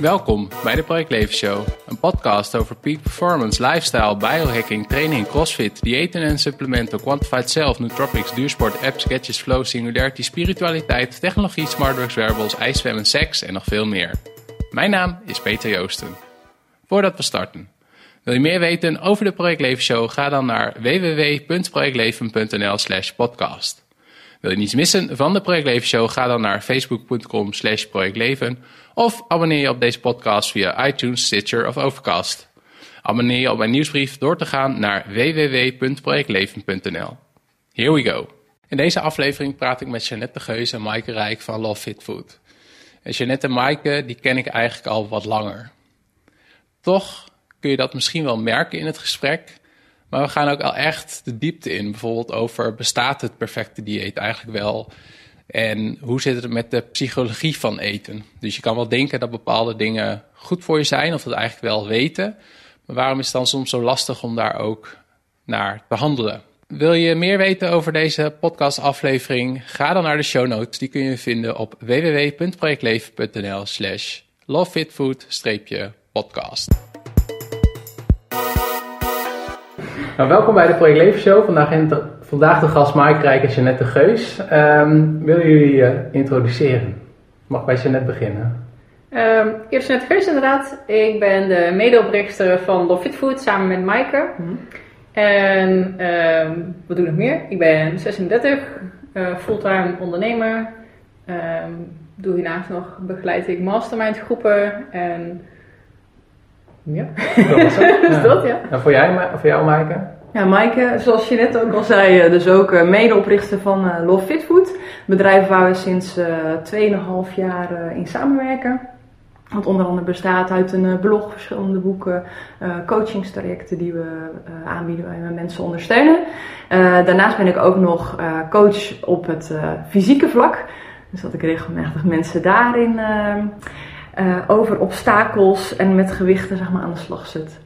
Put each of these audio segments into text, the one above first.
Welkom bij de Project Show, een podcast over peak performance, lifestyle, biohacking, training, crossfit, diëten en supplementen, quantified self, nootropics, duursport, apps, gadgets, flow, singularity, spiritualiteit, technologie, smartworks, wearables, ijszwemmen, seks en nog veel meer. Mijn naam is Peter Joosten. Voordat we starten, wil je meer weten over de Project Show? Ga dan naar www.projectleven.nl slash podcast. Wil je niets missen van de Project Show? Ga dan naar facebook.com slash projectleven of abonneer je op deze podcast via iTunes, Stitcher of Overcast. Abonneer je op mijn nieuwsbrief door te gaan naar www.projectleven.nl. Here we go. In deze aflevering praat ik met Jeannette de Geus en Maaike Rijk van Love Fit Food. En Jeannette en Maaike, die ken ik eigenlijk al wat langer. Toch kun je dat misschien wel merken in het gesprek. Maar we gaan ook al echt de diepte in. Bijvoorbeeld over bestaat het perfecte dieet eigenlijk wel? En hoe zit het met de psychologie van eten? Dus je kan wel denken dat bepaalde dingen goed voor je zijn, of dat eigenlijk wel weten. Maar waarom is het dan soms zo lastig om daar ook naar te handelen? Wil je meer weten over deze podcastaflevering? Ga dan naar de show notes. Die kun je vinden op www.projectleven.nl slash lovefitfood-podcast. Nou, welkom bij de Project Leven Show. Vandaag, in de, vandaag de gast Mike Rijk en Jeannette Geus. Um, willen jullie uh, introduceren? Mag bij Jeannette beginnen? Um, ik ben Jeannette Geus inderdaad. Ik ben de medeoprichter van Love Fit Food samen met Maaike. Mm En um, wat doe ik nog meer? Ik ben 36, uh, eh, fulltime ondernemer. doe hiernaast nog begeleid ik mastermind groepen en ja, dat was het. dus dat, ja. En voor, jij, voor jou, Maaike? Ja, Maaike, zoals je net ook al zei, eh, dus ook eh, medeoprichter van uh, Love Fit Food. Bedrijf waar we sinds uh, 2,5 jaar in samenwerken. Wat onder andere bestaat uit een blog, verschillende boeken, coachingstrajecten die we aanbieden waar we mensen ondersteunen. daarnaast ben ik ook nog coach op het fysieke vlak. Dus dat ik regelmatig mensen daarin uh, over obstakels en met gewichten zeg maar, aan de slag zit.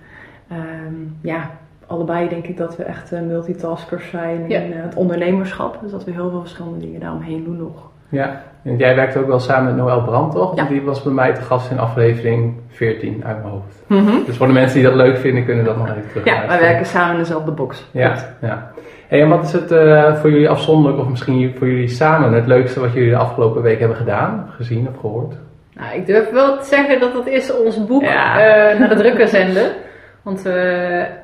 Um, ja, allebei denk ik dat we echt uh, multitaskers zijn in uh, het ondernemerschap. Dus dat we heel veel verschillende dingen daaromheen doen nog. Ja, en jij werkt ook wel samen met Noël Brand, toch? Ja. Die was bij mij te gast in aflevering 14 uit mijn hoofd. Mm -hmm. Dus voor de mensen die dat leuk vinden, kunnen dat nog even terug. Ja, wij werken samen in dezelfde box. Ja, ja. Hey, en wat is het uh, voor jullie afzonderlijk, of misschien voor jullie samen, het leukste wat jullie de afgelopen week hebben gedaan, gezien of gehoord? Nou, ik durf wel te zeggen dat dat is ons boek ja. uh, naar de drukker zenden. Want we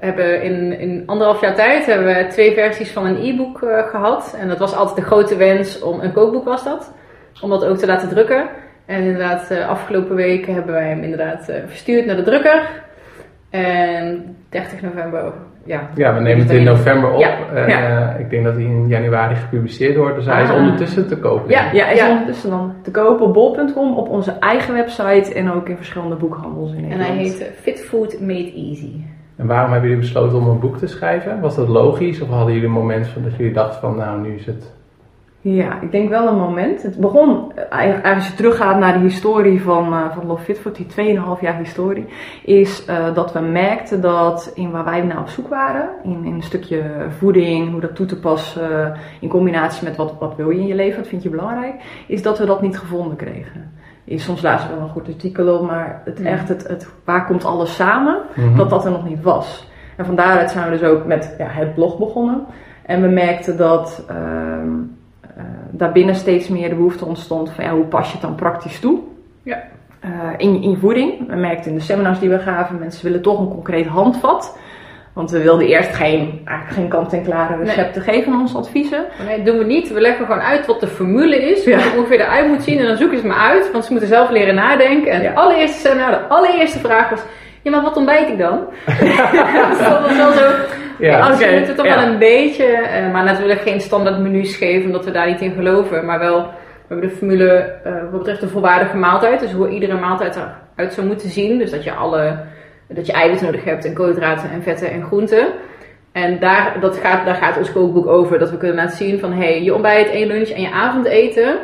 hebben in, in anderhalf jaar tijd hebben we twee versies van een e-book uh, gehad. En dat was altijd de grote wens om een kookboek was dat. Om dat ook te laten drukken. En inderdaad, uh, afgelopen week hebben wij hem inderdaad verstuurd naar de drukker. En 30 november ja. Ja, we nemen het in november op. Ja, uh, ik denk dat hij in januari gepubliceerd wordt. Dus hij is ah. ondertussen te kopen. Ja, ja, hij is ondertussen dan te kopen op bol.com, op onze eigen website en ook in verschillende boekhandels in Nederland. En hij heet Fit Food Made Easy. En waarom hebben jullie besloten om een boek te schrijven? Was dat logisch of hadden jullie een moment van dat jullie dachten van nou nu is het ja, ik denk wel een moment. Het begon, eigenlijk als je teruggaat naar de historie van, uh, van Love Fit die 2,5 jaar historie, is uh, dat we merkten dat in waar wij naar op zoek waren, in, in een stukje voeding, hoe dat toe te passen, uh, in combinatie met wat, wat wil je in je leven, wat vind je belangrijk, is dat we dat niet gevonden kregen. Is soms laatst wel een goed artikel op, maar het echt, het, het, waar komt alles samen, mm -hmm. dat dat er nog niet was. En van daaruit zijn we dus ook met ja, het blog begonnen. En we merkten dat ehm, uh, daarbinnen steeds meer de behoefte ontstond van ja, hoe pas je het dan praktisch toe? Ja. Uh, in, in voeding. We merkten in de seminars die we gaven, mensen willen toch een concreet handvat. Want we wilden eerst geen, eigenlijk geen kant-en-klare recepten nee. geven aan onze adviezen. Nee, dat doen we niet. We leggen gewoon uit wat de formule is, ja. hoe het ongeveer eruit moet zien. En dan zoeken ze het maar uit, want ze moeten zelf leren nadenken. En ja. de allereerste seminar, de allereerste vraag was... Ja, maar wat ontbijt ik dan? dus dat was wel zo ja, okay. het toch wel een beetje, uh, maar natuurlijk geen standaard menus geven, omdat we daar niet in geloven. Maar wel, we hebben de formule uh, wat betreft de volwaardige maaltijd. Dus hoe iedere maaltijd eruit zou moeten zien. Dus dat je alle, dat je eiwitten nodig hebt en koolhydraten en vetten en groenten. En daar, dat gaat, daar gaat ons kookboek over. Dat we kunnen laten zien van, hey, je ontbijt en je lunch en je avondeten.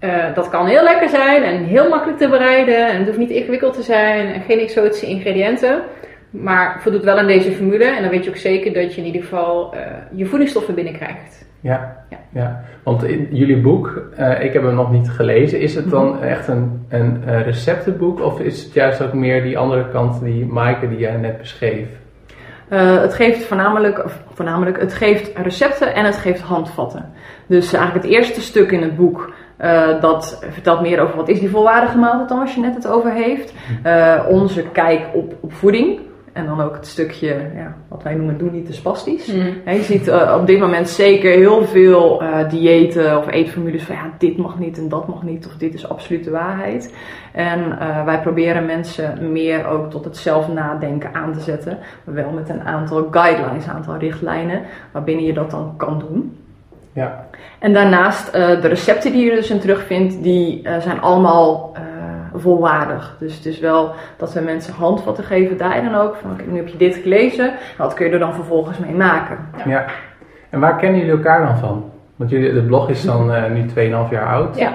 Uh, dat kan heel lekker zijn en heel makkelijk te bereiden. En het hoeft niet ingewikkeld te zijn en geen exotische ingrediënten. Maar voldoet wel aan deze formule. En dan weet je ook zeker dat je in ieder geval uh, je voedingsstoffen binnenkrijgt. Ja, Ja. ja. want in jullie boek, eh, ik heb hem nog niet gelezen, is het dan echt een, een eh, receptenboek of is het juist ook meer die andere kant, die Maaike die jij net beschreef? Eh, het geeft voornamelijk, of voornamelijk, het geeft recepten en het geeft handvatten. Dus eigenlijk het eerste stuk in het boek, eh, dat vertelt meer over wat is die volwaardige maaltijd dan als je net het over heeft. Eh, onze kijk op, op voeding. En dan ook het stukje, ja, wat wij noemen, doe niet te spastisch. Hè, je ziet eh, op dit moment zeker heel veel diëten of eetformules van ja, dit mag niet en dat mag niet of dit is absolute waarheid. En wij proberen mensen meer ook tot het zelf nadenken aan te zetten. Maar wel met een aantal guidelines, een aantal richtlijnen waarbinnen je dat dan kan doen. Ja, En daarnaast eh, de recepten die je er dus in terugvindt, die eh, zijn allemaal eh, volwaardig. Dus het is wel dat we mensen handvatten geven daarin ook. Van oké, nu heb je dit gelezen, wat kun je er dan vervolgens mee maken? ja. En waar kennen jullie elkaar dan van? Want jullie, de blog is dan eh, nu 2,5 jaar oud. Ja.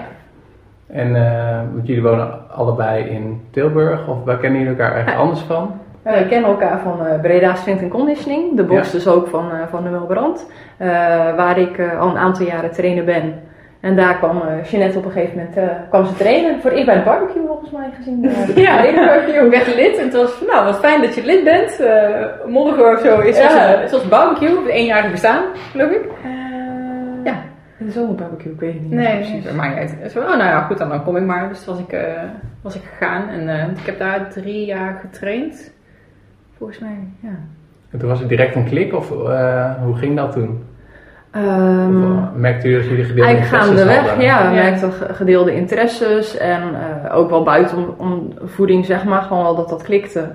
En eh, want jullie wonen allebei in Tilburg, of waar kennen jullie elkaar eigenlijk anders van? Eh, we kennen elkaar van eh Breda Strength Conditioning, de box Ja. dus ook van, eh van Noël Brand, waar ik al een aantal jaren trainer ben. En daar kwam Jeanette op een gegeven moment kwam ze trainen. Voor ik bij de barbecue volgens mij gezien. Ja, de barbecue. Ik werd lid en het was, nou, wat fijn dat je lid bent. Morgen of zo is Ja. zoals, barbecue, het eenjarig bestaan, geloof ik. Ja. De zomerbarbecue, ik weet het niet Nee, precies. niet uit. Zo, oh, nou ja, goed, dan, dan kom ik maar. Dus was ik, was ik gegaan en ik heb daar drie jaar getraind. Volgens mij, ja. En toen was het direct een klik, of eh, hoe ging dat toen? Ehm, Of, eh, merkte jullie dat jullie gedeelde Eigenlijk interesses gaandeweg, hadden? ja. We Ja. merkten ge- gedeelde interesses en eh, ook wel buiten om, voeding, zeg maar, gewoon wel dat dat klikte.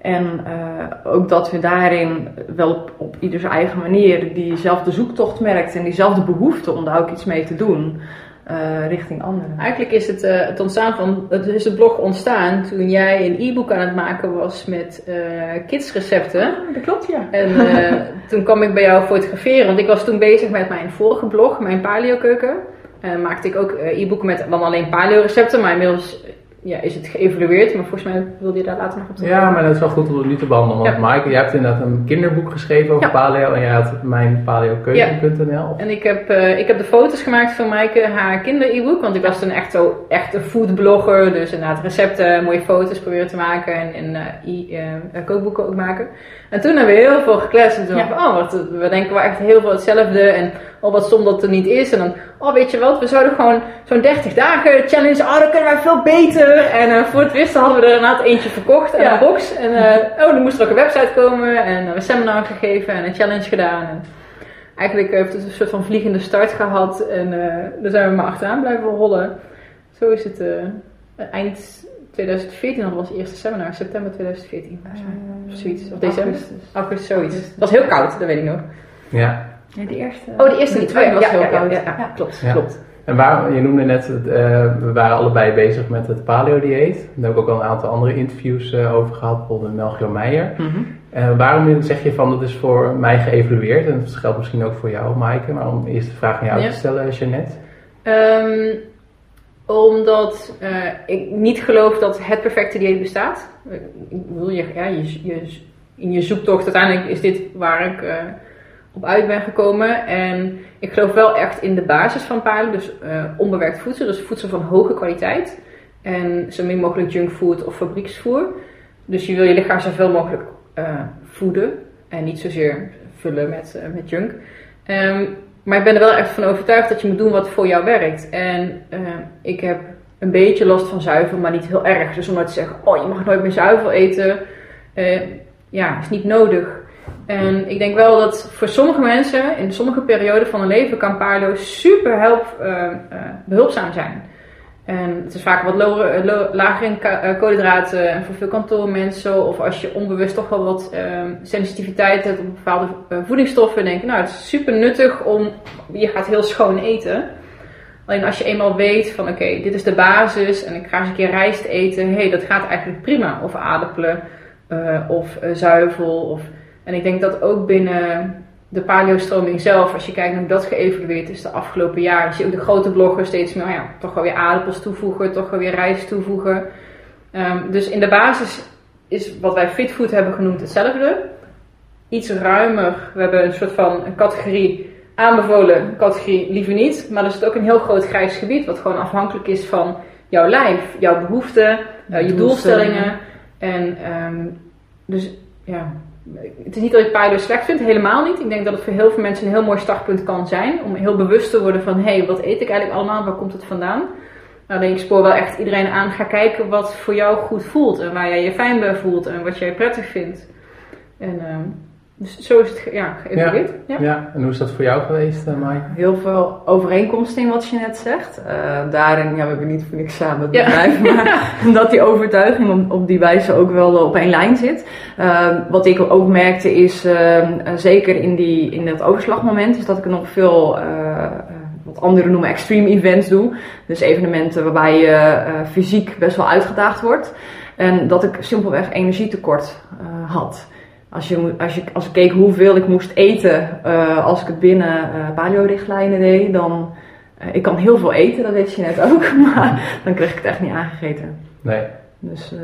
En eh, ook dat we daarin wel op, op ieders eigen manier diezelfde zoektocht merkten en diezelfde behoefte om daar ook iets mee te doen eh, richting anderen. Eigenlijk is het, eh, het ontstaan van, het is het blog ontstaan toen jij een e-book aan het maken was met eh, kidsrecepten. dat klopt, ja. En toen kwam ik bij jou fotograferen, want ik was toen bezig met mijn vorige blog, mijn paleo keuken. En maakte ik ook e-boeken met dan alleen paleo recepten, maar inmiddels ja, is het geëvalueerd. Maar volgens mij wilde je daar later nog op terugkomen. Ja, maar dat is wel goed om het nu te behandelen. Want Ja. Maaike, jij hebt inderdaad een kinderboek geschreven over Ja. paleo. En jij had mijn paleokeuken.nl. En ik heb, eh, ik heb de foto's gemaakt van Maaike, haar kinder-e-book. Want ik was toen echt, zo, echt een foodblogger. Dus inderdaad recepten, mooie foto's proberen te maken. En, en eh, e- eh, kookboeken ook maken. En toen hebben we heel veel gekletst. En toen Ja. dacht ik, oh, wat, we denken wel echt heel veel hetzelfde. En oh, wat stom dat er niet is. En dan, oh, weet je wat, we zouden gewoon zo'n 30 dagen challenge. Oh, dan kunnen wij veel beter. En eh, voor het wisten hadden we er inderdaad eentje verkocht. En Ja. een box. En eh, oh, dan moest er ook een website komen. En eh, een seminar gegeven. En een challenge gedaan. En, Eigenlijk heeft het een soort van vliegende start gehad en eh, daar zijn we maar achteraan blijven rollen. Zo is het eh, eind 2014, dat was het eerste seminar, september 2014. volgens mij. Of zoiets, of december. Augustus. Augustus, zoiets. Het was heel koud, dat weet ik nog. Ja. Ja, de eerste. Oh, de eerste niet. De tweede was ja, heel ja, ja, koud. Ja, ja, klopt, Ja. klopt. En waar, je noemde net, eh, we waren allebei bezig met het paleo-dieet. Daar heb ik ook al een aantal andere interviews eh, over gehad, bijvoorbeeld met Melchior Meijer. Mhm. Eh, waarom zeg je van dat is voor mij geëvalueerd? En dat geldt misschien ook voor jou, Maaike. Maar om eerst de vraag aan jou Ja. te stellen, Jeannette. Ehm, omdat eh, ik niet geloof dat het perfecte dieet bestaat. Ik je, ja, je, je, in je zoektocht uiteindelijk is dit waar ik eh, op uit ben gekomen. En ik geloof wel echt in de basis van palen, dus eh, onbewerkt voedsel, dus voedsel van hoge kwaliteit. En zo min mogelijk junkfood of fabrieksvoer. Dus je wil je lichaam zoveel mogelijk voeden en niet zozeer vullen met, met junk. Ehm, maar ik ben er wel echt van overtuigd dat je moet doen wat voor jou werkt. En eh, ik heb een beetje last van zuivel, maar niet heel erg. Dus om nou te zeggen, oh je mag nooit meer zuivel eten, eh, ja, is niet nodig. En ik denk wel dat voor sommige mensen in sommige perioden van hun leven kan paleo super help, eh, behulpzaam zijn. En het is vaak wat lager in eh, koolhydraten en voor veel kantoormensen. Of als je onbewust toch wel wat ehm, sensitiviteit hebt op bepaalde eh, voedingsstoffen. denk je, nou het is super nuttig om, je gaat heel schoon eten. Alleen als je eenmaal weet van oké, dit is de basis en ik ga eens een keer rijst eten. Hé, hey, dat gaat eigenlijk prima. Of aardappelen eh, of zuivel. Of, en ik denk dat ook binnen de paleo-stroming zelf, als je kijkt naar hoe dat geëvalueerd is de afgelopen jaren, zie je ook de grote bloggers steeds meer, oh ja, toch wel weer aardappels toevoegen, toch wel weer rijst toevoegen. Ehm, dus in de basis is wat wij fitfood hebben genoemd hetzelfde. Iets ruimer. We hebben een soort van een categorie aanbevolen categorie liever niet. Maar er is ook een heel groot grijs gebied wat gewoon afhankelijk is van jouw lijf, jouw behoeften, uh, je doelstellingen. En ehm, dus ja, het is niet dat ik paleo slecht vind, helemaal niet. Ik denk dat het voor heel veel mensen een heel mooi startpunt kan zijn. Om heel bewust te worden van, hé, hey, wat eet ik eigenlijk allemaal? Waar komt het vandaan? Nou, denk ik spoor wel echt iedereen aan. Ga kijken wat voor jou goed voelt. En waar jij je fijn bij voelt. En wat jij prettig vindt. En... Uh, dus zo is het ja, geëvalueerd. Ja. Ja. ja. en hoe is dat voor jou geweest, uh, Maaike? Heel veel overeenkomsten in wat je net zegt. Uh, daarin, ja, we hebben niet voor niks samen het bedrijf, maar dat die overtuiging op, op, die wijze ook wel op één lijn zit. Uh, wat ik ook merkte is, ehm, zeker in, die, in dat overslagmoment, is dat ik nog veel wat anderen noemen extreme events doe. Dus evenementen waarbij je fysiek best wel uitgedaagd wordt. En dat ik simpelweg energietekort had. Als, je, als, je, als ik keek hoeveel ik moest eten uh, als ik het binnen uh, paleo-richtlijnen deed, dan... Uh, ik kan heel veel eten, dat weet je net ook, maar dan kreeg ik het echt niet aangegeten. Nee. Dus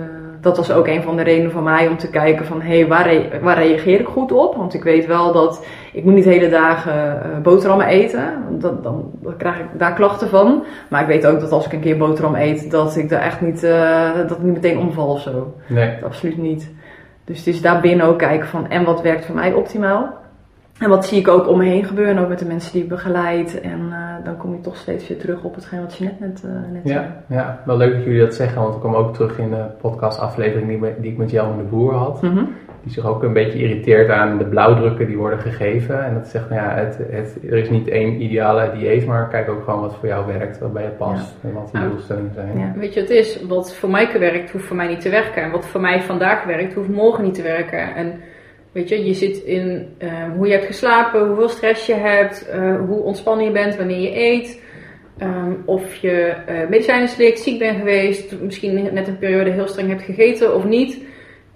dat was ook een van de redenen van mij om te kijken van, hé, hey, waar, re waar reageer ik goed op? Want ik weet wel dat ik moet niet hele dagen boterhammen eten, dat, dan, dan, krijg ik daar klachten van. Maar ik weet ook dat als ik een keer boterham eet, dat ik daar echt niet, dat ik niet meteen omval of zo. Nee. Dat absoluut niet. Dus het is daarbinnen ook kijken van en wat werkt voor mij optimaal. En wat zie ik ook om me heen gebeuren, ook met de mensen die ik begeleid. En uh, dan kom je toch steeds weer terug op hetgeen wat je net, net, uh, net ja, zei. Ja, wel leuk dat jullie dat zeggen, want ik kwam ook terug in de podcastaflevering die, die ik met jou en de Boer had. Mm -hmm. Die zich ook een beetje irriteert aan de blauwdrukken die worden gegeven. En dat zegt, nou ja, het, het, er is niet één ideale dieet, maar kijk ook gewoon wat voor jou werkt, wat bij je past ja. en wat de doelstellingen zijn. Ja. Weet je, het is wat voor mij werkt, hoeft voor mij niet te werken. En wat voor mij vandaag werkt, hoeft morgen niet te werken. En Weet je, je zit in uh, hoe je hebt geslapen, hoeveel stress je hebt, uh, hoe ontspannen je bent wanneer je eet. Um, of je uh, medicijnen slikt, ziek bent geweest, misschien net een periode heel streng hebt gegeten of niet.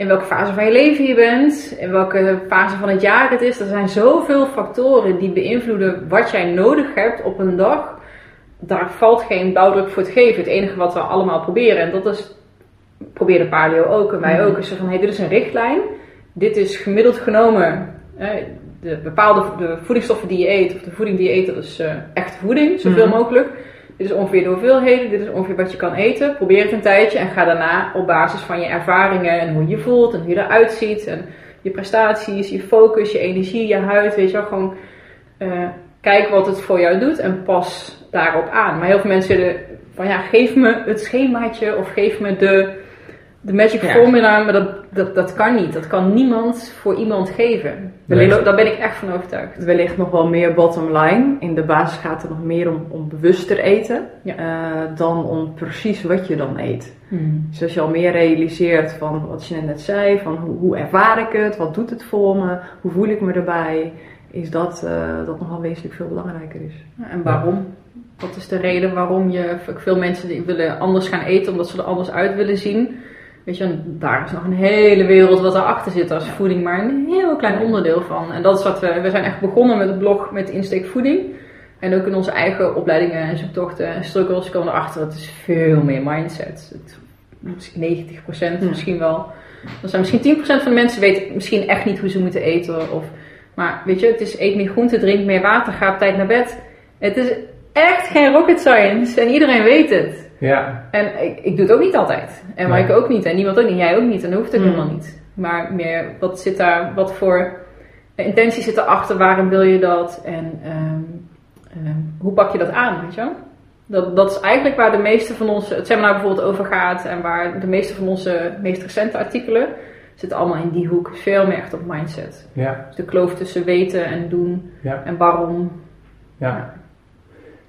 In welke fase van je leven je bent, in welke fase van het jaar het is. Er zijn zoveel factoren die beïnvloeden wat jij nodig hebt op een dag. Daar valt geen blauwdruk voor te geven. Het enige wat we allemaal proberen, en dat is, probeer de paleo ook en wij mm. ook, is van hey, dit is een richtlijn dit is gemiddeld genomen de bepaalde de voedingsstoffen die je eet, of de voeding die je eet, dat is uh, echte voeding, zoveel mm. mogelijk. Dit is ongeveer de hoeveelheden, dit is ongeveer wat je kan eten. Probeer het een tijdje en ga daarna op basis van je ervaringen en hoe je voelt en hoe je eruit ziet en je prestaties, je focus, je energie, je huid, weet je wel, gewoon uh, kijk wat het voor jou doet en pas daarop aan. Maar heel veel mensen zeggen van ja, geef me het schemaatje of geef me de de magic ja. formula, maar dat, dat, dat kan niet. Dat kan niemand voor iemand geven. Wellicht, daar ben ik echt van overtuigd. Wellicht nog wel meer bottom line. In de basis gaat het nog meer om, om bewuster eten ja. uh, dan om precies wat je dan eet. Hmm. Dus als je al meer realiseert van wat je net zei, van hoe, hoe ervaar ik het, wat doet het voor me, hoe voel ik me erbij, is dat, uh, dat nogal wezenlijk veel belangrijker is. Ja, en waarom? Wat is de reden waarom je veel mensen die willen anders gaan eten omdat ze er anders uit willen zien? Weet je, daar is nog een hele wereld wat erachter zit als voeding, maar een heel klein onderdeel van. En dat is wat we, we zijn echt begonnen met het blog met insteek voeding. En ook in onze eigen opleidingen en zoektochten en struggles komen erachter, het is veel meer mindset. Het, 90% misschien wel. Dan zijn misschien 10% van de mensen weten misschien echt niet hoe ze moeten eten. Of, maar weet je, het is eet meer groente, drink meer water, ga op tijd naar bed. Het is echt geen rocket science en iedereen weet het. Ja. En ik, ik doe het ook niet altijd. En nee. Mike ook niet. En niemand ook niet. Jij ook niet. En dat hoeft ook mm. helemaal niet. Maar meer, wat zit daar, wat voor intentie zit erachter? Waarom wil je dat? En um, um, hoe pak je dat aan, weet je wel? Dat, dat is eigenlijk waar de meeste van onze, het seminar bijvoorbeeld over gaat. En waar de meeste van onze meest recente artikelen zitten allemaal in die hoek. Veel meer echt op mindset. Ja. Dus de kloof tussen weten en doen. Ja. En waarom. Ja.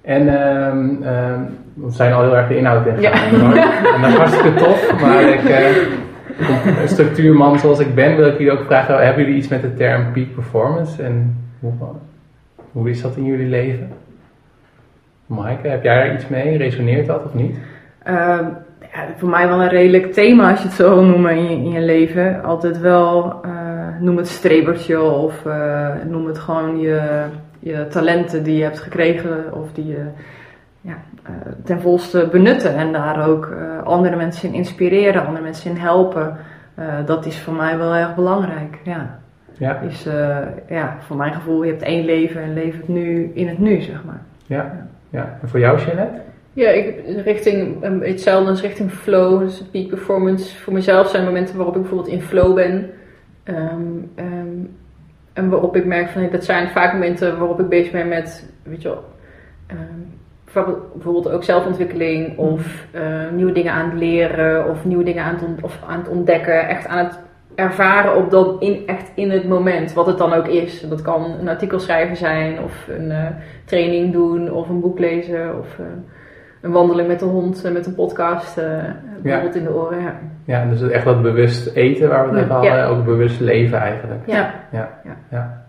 En um, um, we zijn al heel erg de inhoud in gegaan. Ja. En dat is hartstikke tof. Maar ik, uh, een structuurman zoals ik ben, wil ik jullie ook vragen: hebben jullie iets met de term peak performance? En hoe, hoe is dat in jullie leven? Maaike, heb jij daar iets mee? Resoneert dat of niet? Uh, ja, voor mij wel een redelijk thema als je het zo wil noemen in je, in je leven. Altijd wel, uh, noem het strebertje of uh, noem het gewoon je je talenten die je hebt gekregen of die je ja, uh, ten volste benutten en daar ook uh, andere mensen in inspireren, andere mensen in helpen. Uh, dat is voor mij wel erg belangrijk. Ja. Ja. Uh, ja, voor mijn gevoel, je hebt één leven en leef het nu in het nu, zeg maar. Ja, ja. en voor jou, Jeanette? Ja, ik, richting hetzelfde als richting flow, dus peak performance. Voor mezelf zijn momenten waarop ik bijvoorbeeld in flow ben. Um, um, en waarop ik merk van, dat zijn vaak momenten waarop ik bezig ben met, weet je wel, um, bijvoorbeeld ook zelfontwikkeling of uh, nieuwe dingen aan het leren of nieuwe dingen aan het, of aan het ontdekken. Echt aan het ervaren op dat in, echt in het moment, wat het dan ook is. Dat kan een artikel schrijven zijn of een uh, training doen of een boek lezen of... Een wandeling met de hond, met een podcast, uh, bijvoorbeeld in de oren. Ja. ja, dus echt dat bewust eten waar we het even hadden, ook bewust leven eigenlijk. Ja. ja. ja.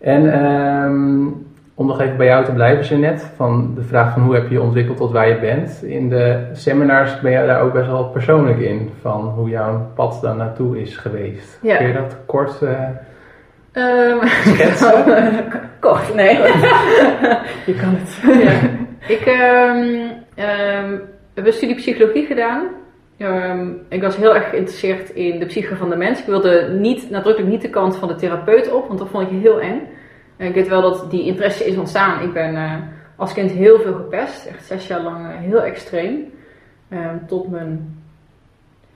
En um, om nog even bij jou te blijven, Jeannette, van de vraag van hoe heb je je ontwikkeld tot waar je bent. In de seminars ben je daar ook best wel persoonlijk in, van hoe jouw pad daar naartoe is geweest. Kun je dat kort uh, um, kort, nee. je kan het. ja. Ik um, um, heb een studie psychologie gedaan. Um, ik was heel erg geïnteresseerd in de psyche van de mens. Ik wilde niet, nadrukkelijk niet de kant van de therapeut op, want dat vond ik heel eng. En ik weet wel dat die interesse is ontstaan. Ik ben uh, als kind heel veel gepest, echt zes jaar lang uh, heel extreem. tot mijn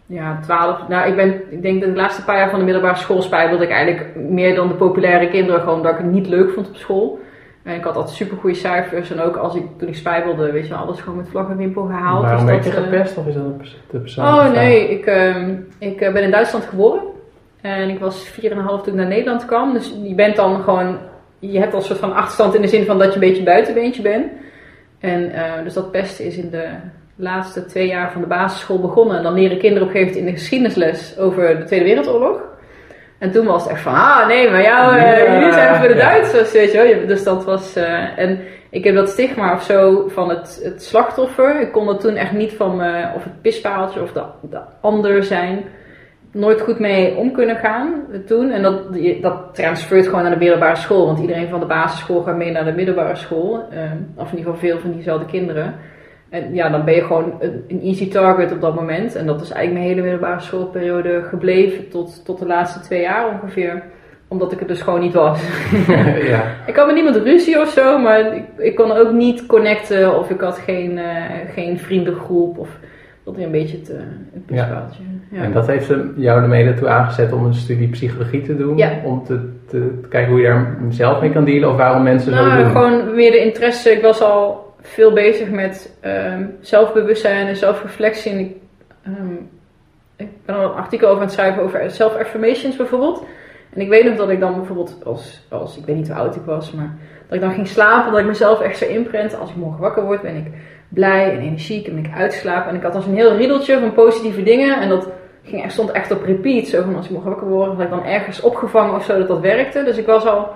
ja, twaalf. Nou, ik ben, ik denk de laatste paar jaar van de middelbare school spijbelde ik eigenlijk meer dan de populaire kinderen, gewoon omdat ik het niet leuk vond op school. En ik had altijd super goede cijfers. En ook als ik, toen ik spijbelde, weet je, alles gewoon met vlag en wimpel gehaald. Waarom dus werd je gepest of is dat de persoon? Oh nee, ik, uh, ik ben in Duitsland geboren. En ik was 4,5 toen ik naar Nederland kwam. Dus je bent dan gewoon, je hebt al een soort van achterstand in de zin van dat je een beetje buitenbeentje bent. En uh, dus dat pesten is in de laatste twee jaar van de basisschool begonnen. En dan leren kinderen op een gegeven moment in de geschiedenisles over de Tweede Wereldoorlog. En toen was het echt van, ah nee, maar jou, uh, jullie zijn voor de Duitsers, weet je wel. Dus dat was, uh, en ik heb dat stigma of zo van het, het slachtoffer. Ik kon er toen echt niet van me, of het pispaaltje of de, de ander zijn, nooit goed mee om kunnen gaan toen. En dat, dat transfert gewoon naar de middelbare school. Want iedereen van de basisschool gaat mee naar de middelbare school. Uh, of in ieder geval veel van diezelfde kinderen. En ja, dan ben je gewoon een, easy target op dat moment. En dat is eigenlijk mijn hele middelbare schoolperiode gebleven tot, tot de laatste twee jaar ongeveer. Omdat ik het dus gewoon niet was. ja. Ik had met niemand ruzie of zo, maar ik, ik kon ook niet connecten of ik had geen, uh, geen vriendengroep. Of dat is een beetje het, uh, het ja. ja. En dat heeft jou ermee ertoe aangezet om een studie psychologie te doen? Ja. Om te, te, kijken hoe je daar zelf mee kan dealen of waarom mensen nou, zo doen? Gewoon meer de interesse. Ik was al veel bezig met um, zelfbewustzijn en zelfreflectie. En ik, um, ik ben al een artikel over aan het schrijven over self-affirmations bijvoorbeeld. En ik weet nog dat ik dan bijvoorbeeld als, als, ik weet niet hoe oud ik was, maar dat ik dan ging slapen, dat ik mezelf echt zo inprent. Als ik morgen wakker word, ben ik blij en energiek en ben ik uitslapen. En ik had dan zo'n heel riedeltje van positieve dingen. En dat ging, echt, stond echt op repeat. Zo van als ik morgen wakker word, dat ik dan ergens opgevangen of zo dat dat werkte. Dus ik was al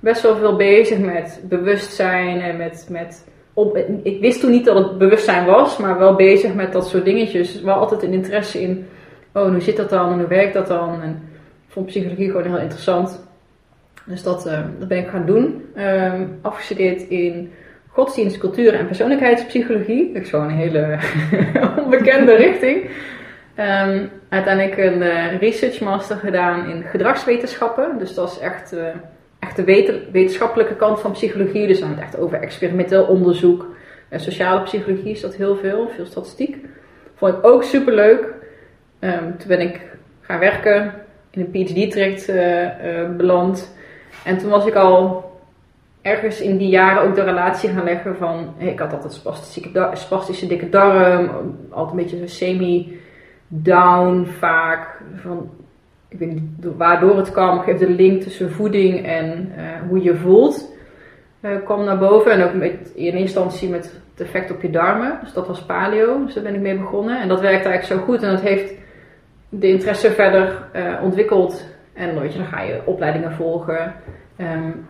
best wel veel bezig met bewustzijn en met, met ik wist toen niet dat het bewustzijn was, maar wel bezig met dat soort dingetjes. Wel altijd een interesse in, oh, hoe zit dat dan en hoe werkt dat dan? En ik vond psychologie gewoon heel interessant. Dus dat, uh, dat ben ik gaan doen. Um, afgestudeerd in godsdienst, cultuur en persoonlijkheidspsychologie. Dat is gewoon een hele onbekende richting. Um, uiteindelijk een uh, research master gedaan in gedragswetenschappen. Dus dat is echt... Echt de wetenschappelijke kant van psychologie. Dus dan het echt over experimenteel onderzoek. En sociale psychologie is dat heel veel, veel statistiek. Vond ik ook super leuk. Um, toen ben ik gaan werken, in een PhD-traject uh, uh, beland. En toen was ik al ergens in die jaren ook de relatie gaan leggen van... Ik had altijd spastische, spastische dikke darm, altijd een beetje semi-down vaak. Van, ik weet niet waardoor het kwam, geeft de link tussen voeding en uh, hoe je voelt, uh, kwam naar boven. En ook in eerste instantie met het effect op je darmen. Dus dat was paleo, dus daar ben ik mee begonnen. En dat werkte eigenlijk zo goed en dat heeft de interesse verder uh, ontwikkeld. En dan ga je opleidingen volgen. Um,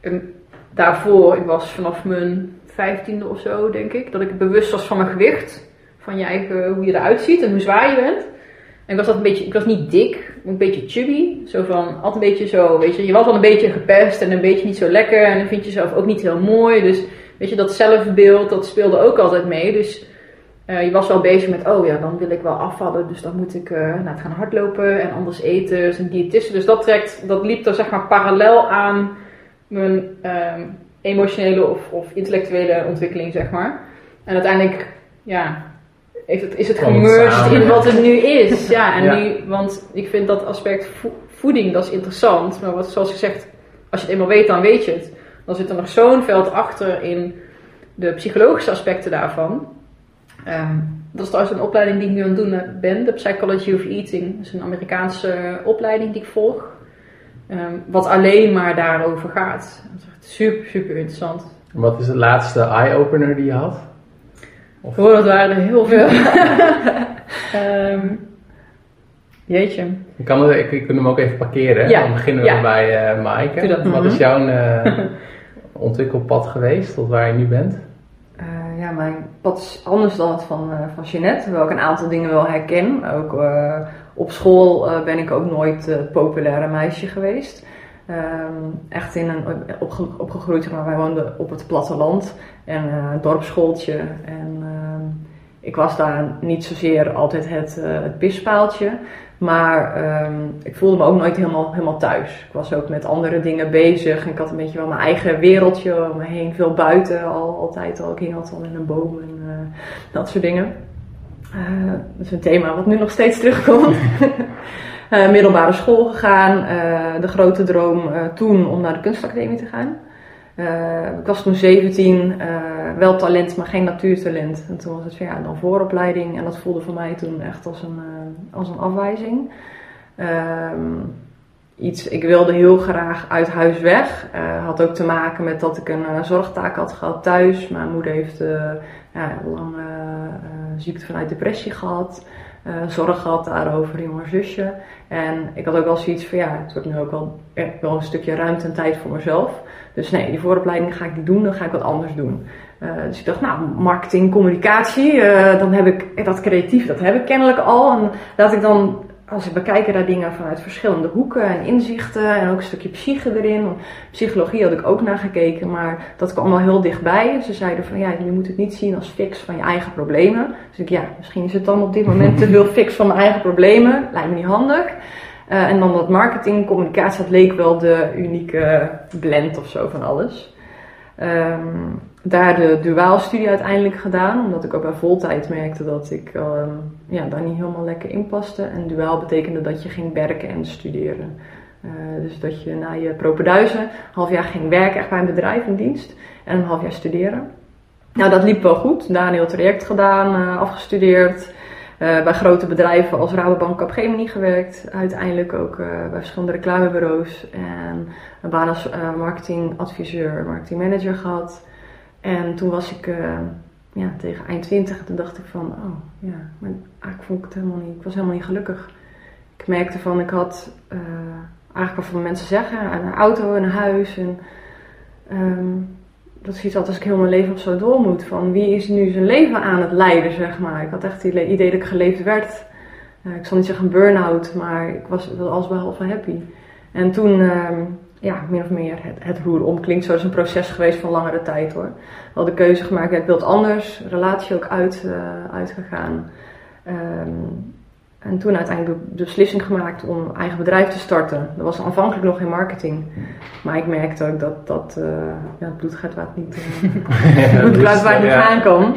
en daarvoor, ik was vanaf mijn vijftiende of zo, denk ik, dat ik bewust was van mijn gewicht. Van je eigen, hoe je eruit ziet en hoe zwaar je bent. Ik was een beetje, ik was niet dik, een beetje chubby. Zo van, altijd een beetje zo, weet je, je was al een beetje gepest en een beetje niet zo lekker. En dan vind je jezelf ook niet heel mooi. Dus, weet je, dat zelfbeeld, dat speelde ook altijd mee. Dus je was wel bezig met, oh ja, dan wil ik wel afvallen, dus dan moet ik uh, nou, het gaan hardlopen en anders eten, dus een diëtiste. Dus dat, trekt, dat liep er zeg maar parallel aan mijn ehm, emotionele of, of intellectuele ontwikkeling, zeg maar. En uiteindelijk, ja, heeft het, is het gemerged in wat het nu is. Ja, en Nu, want ik vind dat aspect voeding, dat is interessant. Maar wat, zoals gezegd, als je het eenmaal weet, dan weet je het. Dan zit er nog zo'n veld achter in de psychologische aspecten daarvan. Ehm, dat is trouwens een opleiding die ik nu aan het doen ben, de Psychology of Eating. Dat is een Amerikaanse opleiding die ik volg. Ehm, wat alleen maar daarover gaat. Dat is super, super interessant. Wat is de laatste eye-opener die je had? Of... Oh, dat waren er heel veel. um, jeetje. Ik kan, ik, ik kan hem ook even parkeren. Ja. Dan beginnen we bij uh, Maaike. Wat is jouw uh, ontwikkelpad geweest tot waar je nu bent? Uh, ja, mijn pad is anders dan het van, van Jeanette. Hoewel ik een aantal dingen wel herken. Ook op school ben ik ook nooit het populaire meisje geweest. Um, echt in een, opge, opgegroeid, maar wij woonden op het platteland en uh, dorpsschooltje. En uh, ik was daar niet zozeer altijd het, uh, het pispaaltje, maar um, ik voelde me ook nooit helemaal, helemaal thuis. Ik was ook met andere dingen bezig en ik had een beetje wel mijn eigen wereldje om me heen, veel buiten al, altijd al. Ik hing altijd al in een boom en uh, dat soort dingen. dat is een thema wat nu nog steeds terugkomt. uh, middelbare school gegaan. Uh, de grote droom uh, toen om naar de kunstacademie te gaan. ik was toen 17, wel talent, maar geen natuurtalent. En toen was het ja, dan vooropleiding. En dat voelde voor mij toen echt als een, als een afwijzing. Ehm, iets, ik wilde heel graag uit huis weg. had ook te maken met dat ik een zorgtaak had gehad thuis. Mijn moeder heeft ja, lang ziekte vanuit depressie gehad. Uh, zorg gehad daarover in mijn zusje. En ik had ook wel zoiets van ja, het wordt nu ook wel, wel een stukje ruimte en tijd voor mezelf. Dus nee, die vooropleiding ga ik niet doen, dan ga ik wat anders doen. Uh, dus ik dacht, nou, marketing, communicatie, dan heb ik dat creatief, dat heb ik kennelijk al. En laat ik dan als ik bekijk naar dingen vanuit verschillende hoeken en inzichten en ook een stukje psyche erin. Psychologie had ik ook naar gekeken, maar dat kwam allemaal heel dichtbij. Ze zeiden van ja, je moet het niet zien als fix van je eigen problemen. Dus ik ja, misschien is het dan op dit moment te veel fix van mijn eigen problemen. Lijkt me niet handig. Uh, en dan dat marketing, communicatie, dat leek wel de unieke blend of zo van alles. Um, daar de duaalstudie uiteindelijk gedaan, omdat ik ook bij voltijd merkte dat ik uh, ja, daar niet helemaal lekker in paste. En duaal betekende dat je ging werken en studeren. Uh, dus dat je na je propeduizen een half jaar ging werken, echt bij een bedrijf in dienst, en een half jaar studeren. Nou, dat liep wel goed. Daar een heel traject gedaan, uh, afgestudeerd. bij grote bedrijven als Rabobank Capgemini gewerkt. Uiteindelijk ook bij verschillende reclamebureaus. En een baan als marketingadviseur, marketingmanager gehad. En toen was ik uh, ja, tegen eind 20 toen dacht ik van, oh ja, maar eigenlijk vond ik het helemaal niet, ik was helemaal niet gelukkig. Ik merkte van, ik had uh, eigenlijk wat van mensen zeggen, een auto en een huis. En um, dat is iets wat als ik heel mijn leven of zo door moet. Van wie is nu zijn leven aan het leiden, zeg maar. Ik had echt het idee dat ik geleefd werd. Uh, ik zal niet zeggen burn-out, maar ik was wel alles behalve happy. En toen um, ja, meer of meer het, het roer om. Klinkt zo als een proces geweest van langere tijd hoor. Wel de keuze gemaakt, ja, ik wil het anders. Relatie ook uit, uh, uitgegaan. Um, en toen uiteindelijk de beslissing gemaakt om eigen bedrijf te starten. Dat was aanvankelijk nog in marketing. Maar ik merkte ook dat, dat uh, ja, het bloed gaat waar het niet, uh, ja, bloed gaat waar het niet gaan kan.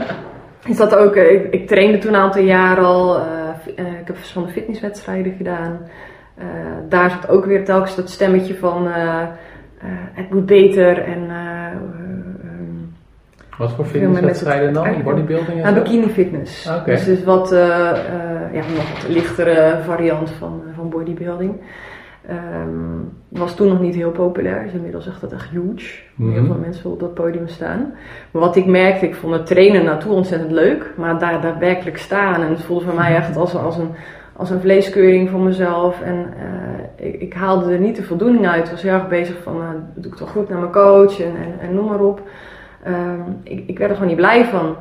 Is dat ook, ik, ik trainde toen een aantal jaar al. ik heb verschillende fitnesswedstrijden gedaan. Uh, daar zat ook weer telkens dat stemmetje van uh, het moet beter en wat voor fitnesswedstrijden dan? Bodybuilding? En bikini fitness. Okay. Dus, dus wat, ja, nog wat lichtere variant van, van bodybuilding. Um, was toen nog niet heel populair. Dus inmiddels echt dat echt huge. Mm Heel veel mensen op dat podium staan. Maar wat ik merkte, ik vond het trainen naartoe ontzettend leuk. Maar daar daadwerkelijk staan. En het voelde voor mij echt als, als een als een vleeskeuring voor mezelf. En uh, ik, ik, haalde er niet de voldoening uit. Ik was heel erg bezig van, uh, doe ik toch goed naar mijn coach en, en, noem maar op. Um, ik, ik, werd er gewoon niet blij van.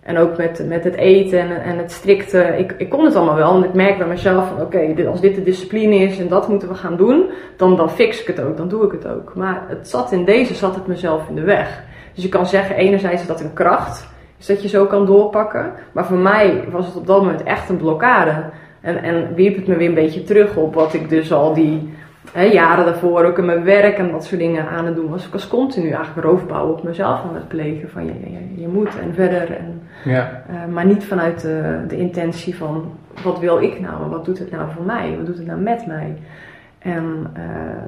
En ook met, met het eten en, en het strikte. Ik, ik kon het allemaal wel. En ik merk bij mezelf van, oké, als dit de discipline is en dat moeten we gaan doen, dan, dan fix ik het ook, dan doe ik het ook. Maar het zat in deze, zat het mezelf in de weg. Dus je kan zeggen, enerzijds is dat een kracht. Dus dat je zo kan doorpakken. Maar voor mij was het op dat moment echt een blokkade. En, en wierp het me weer een beetje terug op wat ik dus al die hè, jaren daarvoor ook in mijn werk en dat soort dingen aan het doen was. Ik was continu eigenlijk roofbouw op mezelf aan het plegen. Van je, je, je moet en verder. En, Ja, eh, maar niet vanuit de, de intentie van wat wil ik nou en wat doet het nou voor mij? Wat doet het nou met mij? En eh,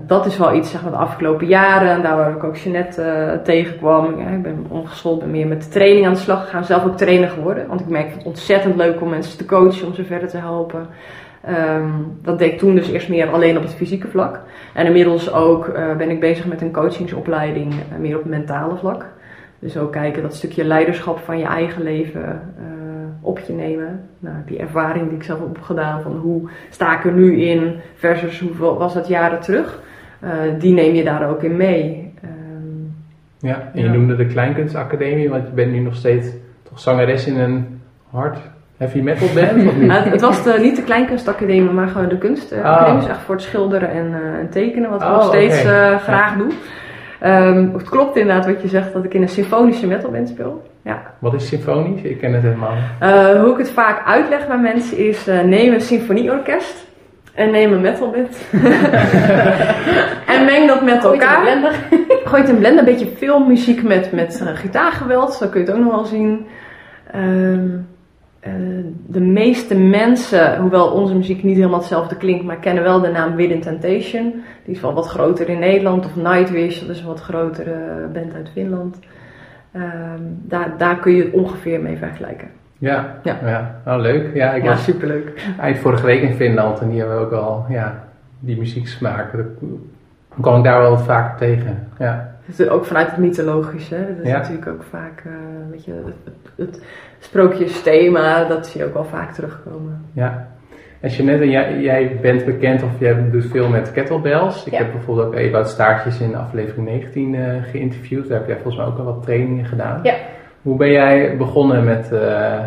dat is wel iets zeg maar, de afgelopen jaren, daar waar ik ook Jeanette eh, tegenkwam. Ja, ik ben ongeschoold, ben meer met training aan de slag gegaan, zelf ook trainer geworden. Want ik merk het ontzettend leuk om mensen te coachen, om ze verder te helpen. Ehm, dat deed ik toen dus eerst meer alleen op het fysieke vlak. En inmiddels ook eh, ben ik bezig met een coachingsopleiding, meer op het mentale vlak. Dus ook kijken dat stukje leiderschap van je eigen leven op je nemen. Nou, die ervaring die ik zelf heb opgedaan van hoe sta ik er nu in versus hoeveel was dat jaren terug. eh, die neem je daar ook in mee. Ehm, ja. en je Ja. noemde de Kleinkunstacademie, want je bent nu nog steeds toch zangeres in een hard heavy metal band, of niet? nou, het, was de, niet de kleinkunstacademie, maar gewoon de kunstacademie. Oh. Dus echt voor het schilderen en, eh, en tekenen, wat ik Oh, nog steeds eh, graag doe. Ehm, het klopt inderdaad wat je zegt, dat ik in een symfonische metalband speel. Ja, Wat is symfonisch? Ik ken het helemaal. niet. Eh, hoe ik het vaak uitleg bij mensen is: eh, neem een symfonieorkest en neem een metalband. en meng dat met Gooi het in de elkaar. blender. Gooi het in een blender, een beetje filmmuziek met, met eh, gitaargeweld, zo kun je het ook nog wel zien. Ehm, eh, de meeste mensen, hoewel onze muziek niet helemaal hetzelfde klinkt, maar kennen wel de naam Within Temptation. Die is wel wat groter in Nederland. Of Nightwish, dat is een wat grotere band uit Finland. Ehm, daar, daar kun je het ongeveer mee vergelijken. Ja, Ja. ja. Oh, leuk. Ja, ik Ja, was superleuk. eind vorige week in Finland en die hebben ook al ja, die muzieksmaak. Dat dan kwam ik daar wel wat vaker tegen. Ja, Is ook vanuit het mythologische. hè. Dat is Ja. natuurlijk ook vaak eh, weet je, het, het, sprookjesthema, dat zie je ook wel vaak terugkomen. ja. En Jeanette, jij, jij bent bekend of jij doet veel met kettlebells. Ik Ja. heb bijvoorbeeld ook Ewout Staartjes in aflevering 19 eh, geïnterviewd. Daar heb jij volgens mij ook al wat trainingen gedaan. Ja. Hoe ben jij begonnen met, eh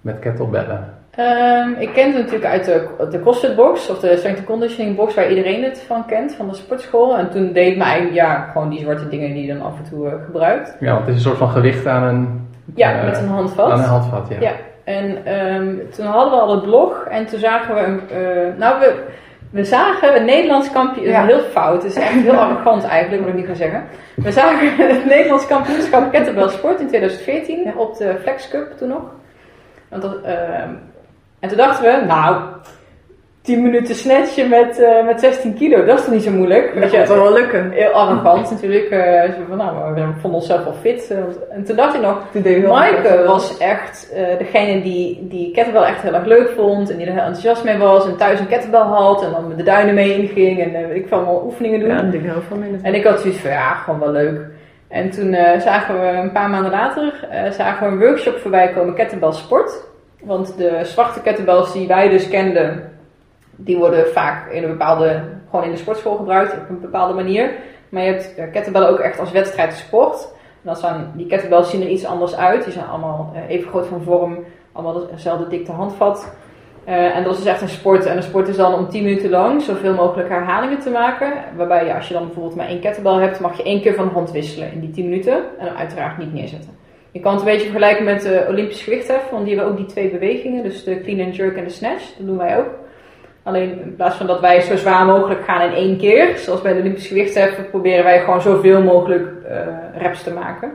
met kettlebellen? Ehm, ik ken het natuurlijk uit de, de CrossFit box of de strength and conditioning box waar iedereen het van kent, van de sportschool. En toen deed eigenlijk ja, gewoon die zwarte dingen die je dan af en toe eh, gebruikt. Ja, want het is een soort van gewicht aan een, Ja, eh, met een handvat. aan een handvat. Ja. Ja. En ehm, toen hadden we al het blog en toen zagen we een. eh, nou, we, we zagen een Nederlands kampioen. Ja. Heel fout, het is echt heel arrogant eigenlijk, moet ik niet gaan zeggen. We zagen het Nederlands kampioenschap kettlebell sport in 2014 Ja. op de Flex Cup toen nog. Want dat, ehm, en toen dachten we, nou, 10 minuten snatchen met, eh, met 16 kilo, dat is toch niet zo moeilijk? Dat gaat wel lukken. Heel arrogant natuurlijk. zo van, nou, we vonden onszelf wel fit. eh, En toen dacht ik nog, Maaike was echt degene die, die kettlebell echt heel erg leuk vond. En die er heel enthousiast mee was. En thuis een kettlebell had. En dan met de duinen mee inging. En ik van wel oefeningen doen. Ja, dat ik heel veel En ik had zoiets van, ja, gewoon wel leuk. En toen zagen we een paar maanden later zagen we een workshop voorbij komen, kettlebell sport. Want de zwarte kettlebells die wij dus kenden, die worden vaak in een bepaalde, gewoon in de sportschool gebruikt op een bepaalde manier. Maar je hebt eh, kettlebell ook echt als wedstrijdsport. En dat zijn, die kettlebells zien er iets anders uit. Die zijn allemaal eh, even groot van vorm, allemaal dezelfde dikte handvat. Eh, en dat is echt een sport. En een sport is dan om 10 minuten lang zoveel mogelijk herhalingen te maken. Waarbij je, als je dan bijvoorbeeld maar één kettlebell hebt, mag je één keer van hand wisselen in die 10 minuten. En dan uiteraard niet neerzetten. Je kan het een beetje vergelijken met de Olympisch gewichthef, want die hebben ook die twee bewegingen. Dus de clean and jerk en de snatch. Dat doen wij ook. Alleen in plaats van dat wij zo zwaar mogelijk gaan in één keer, zoals bij de Olympisch gewichthef, proberen wij gewoon zoveel mogelijk eh, reps te maken.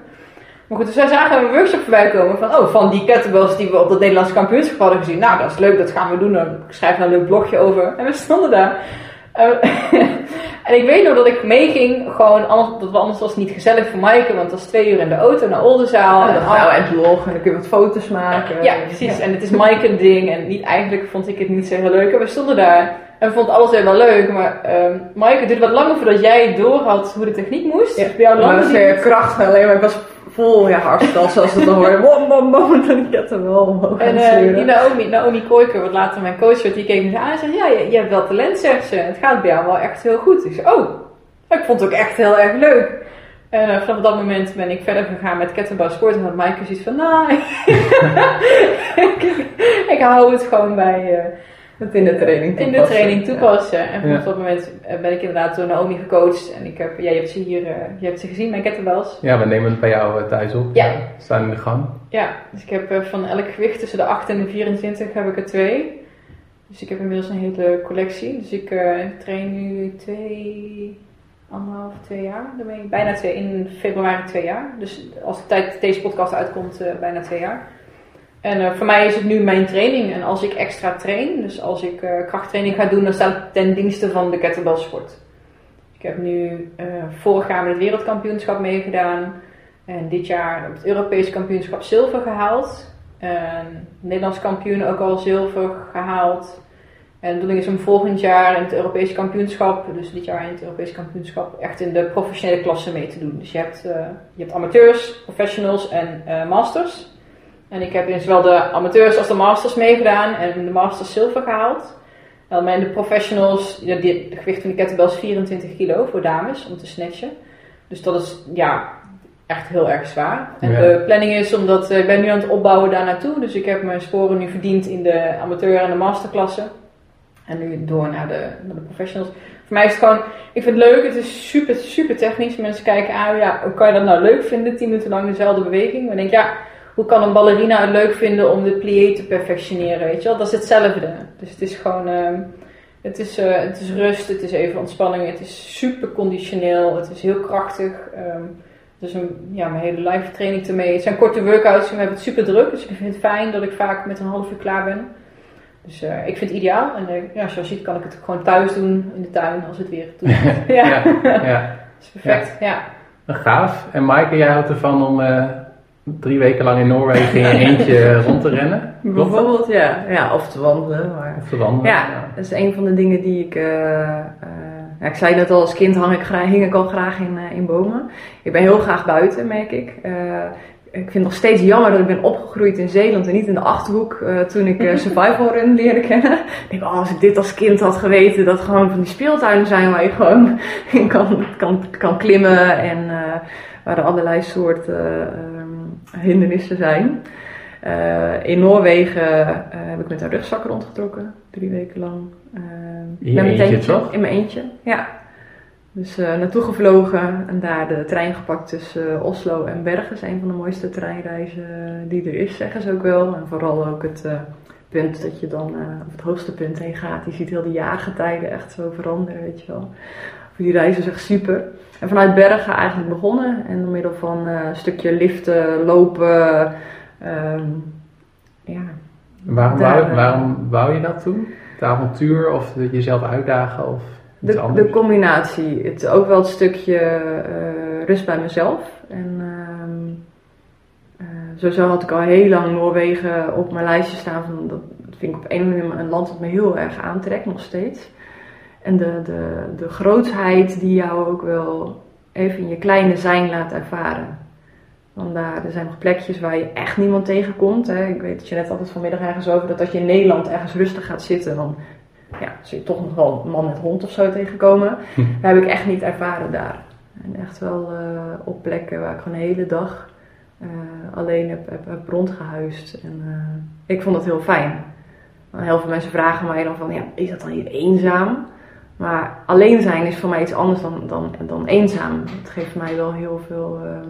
Maar goed, dus wij zagen een workshop voorbij komen van, oh, van die kettlebells die we op dat Nederlandse kampioenschap hadden gezien. Nou, dat is leuk, dat gaan we doen. Dan schrijf er een leuk blogje over. En we stonden daar. Eh, en ik weet nog dat ik meeging, gewoon, anders, dat anders was het niet gezellig voor Maaike, want het was twee uur in de auto naar Oldenzaal. En dan En gaan we het blog en dan kun je wat foto's maken. ja, precies. En het is Mike een ding. En niet, eigenlijk vond ik het niet zo heel leuk. En we stonden daar. En we vonden alles wel leuk. Maar ehm Mike, het duurde wat langer voordat jij door had hoe de techniek moest. Ja, Dus bij jou lang dat weer kracht alleen, maar ik was vol ja, hartstikke zoals het dan hoorde. Bom, bom, bom, en dan ik het er wel omhoog En eh, die Naomi, Naomi Kooiker, wat later mijn coach werd, die keek me aan en zei: Ja, je, je hebt wel talent, zegt ze. Het gaat bij jou wel echt heel goed. Ik zei: Oh, ik vond het ook echt heel erg leuk. En eh, vanaf dat moment ben ik verder gegaan met kettlebell sport. En had Maaike zoiets van: Nou, ik, ik hou het gewoon bij, eh, Dat in de training in toepassen. de training toepassen. En vanaf dat moment ben ik inderdaad door Naomi gecoacht. En ik heb, ja, je hebt ze hier, eh, je hebt ze gezien, mijn kettlebells. Ja, we nemen het bij jou eh, thuis op. Ja. We staan in de gang. Ja, dus ik heb eh, van elk gewicht tussen de 8 en de 24 heb ik er twee. Dus ik heb inmiddels een hele collectie. Dus ik eh, train nu twee, anderhalf, twee jaar. Daarmee. Bijna twee, in februari twee jaar. Dus als de tijd deze podcast uitkomt, bijna twee jaar. En eh, voor mij is het nu mijn training. En als ik extra train, dus als ik eh, krachttraining ga doen, dan staat het ten dienste van de kettlebellsport. Ik heb nu eh, vorig jaar met het wereldkampioenschap meegedaan. En dit jaar op het Europese kampioenschap zilver gehaald. En Nederlands kampioen ook al zilver gehaald. En de bedoeling is om volgend jaar in het Europese kampioenschap, dus dit jaar in het Europese kampioenschap, echt in de professionele klasse mee te doen. Dus je hebt, je hebt amateurs, professionals en masters. En ik heb in zowel de amateurs als de masters meegedaan en de masters zilver gehaald. En bij de professionals, ja, de gewicht van de kettlebell is 24 kilo voor dames om te snatchen. Dus dat is ja, echt heel erg zwaar. En Ja. de planning is omdat eh, ik ben nu aan het opbouwen daar naartoe. Dus ik heb mijn sporen nu verdiend in de amateur en de masterklasse. En nu door naar de, naar de professionals. Voor mij is het gewoon, ik vind het leuk. Het is super, super technisch. Mensen kijken aan, ja, hoe kan je dat nou leuk vinden? 10 minuten lang dezelfde beweging. Maar ik denk, ja, hoe kan een ballerina het leuk vinden om de plié te perfectioneren? Weet je wel, dat is hetzelfde. Dus het is gewoon, ehm, het, is, eh, het is rust, het is even ontspanning. Het is super conditioneel, het is heel krachtig. ehm, dus een, ja, mijn hele live training ermee. Het zijn korte workouts, we hebben het super druk. Dus ik vind het fijn dat ik vaak met een half uur klaar ben. Dus eh, ik vind het ideaal. En eh, ja, zoals je ziet kan ik het gewoon thuis doen in de tuin als het weer toestaat. ja, Ja, ja. dat is perfect. Ja. Een gaaf. En Maaike, jij houdt ervan om drie weken lang in Noorwegen in je eentje rond te rennen? Bijvoorbeeld, ja. ja. Of te wandelen. Maar... Of te wandelen? Ja, dat is een van de dingen die ik. eh, eh, ja, ik zei net al, als kind hang ik graag, hing ik al graag in, eh, in bomen. Ik ben heel graag buiten, merk ik. Ik vind het nog steeds jammer dat ik ben opgegroeid in Zeeland en niet in de achterhoek toen ik survival run leerde kennen. Ik denk, oh, als ik dit als kind had geweten, dat gewoon van die speeltuinen zijn waar je gewoon kan, kan, kan klimmen en waar er allerlei soorten ehm, hindernissen zijn. Eh, in Noorwegen eh, heb ik met een rugzak rondgetrokken, drie weken lang. Eh, In mijn eentje, toch? In mijn eentje, ja. Dus naartoe gevlogen en daar de trein gepakt tussen Oslo en Bergen. Dat is een van de mooiste treinreizen die er is, zeggen ze ook wel. En vooral ook het punt dat je dan eh, op het hoogste punt heen gaat. Je ziet heel de jaargetijden echt zo veranderen, weet je wel. Die reizen is echt super. En vanuit Bergen eigenlijk begonnen. En door middel van eh, een stukje liften, lopen. ehm, ja, Waarom, Daar, wou, waarom wou je dat toen? Het avontuur of de- jezelf uitdagen of iets De, anders? de combinatie. Het, ook wel het stukje eh, rust bij mezelf. En ehm, eh, sowieso had ik al heel lang Noorwegen op mijn lijstje staan. Van, dat, dat vind ik op een of andere manier een land dat me heel erg aantrekt, nog steeds. En de, de, de grootsheid die jou ook wel even in je kleine zijn laat ervaren. Want daar, er zijn nog plekjes waar je echt niemand tegenkomt. Hè. Ik weet dat je net altijd vanmiddag ergens over dat als je in Nederland ergens rustig gaat zitten, dan ja, zul je toch nog wel een man met hond of zo tegenkomen. Hm. Dat heb ik echt niet ervaren daar. En echt wel eh, op plekken waar ik gewoon de hele dag eh, alleen heb, heb, heb rondgehuisd. En eh, ik vond dat heel fijn. Heel veel mensen vragen mij dan van, ja, is dat dan hier eenzaam? Maar alleen zijn is voor mij iets anders dan, dan, dan eenzaam. Het geeft mij wel heel veel, ehm,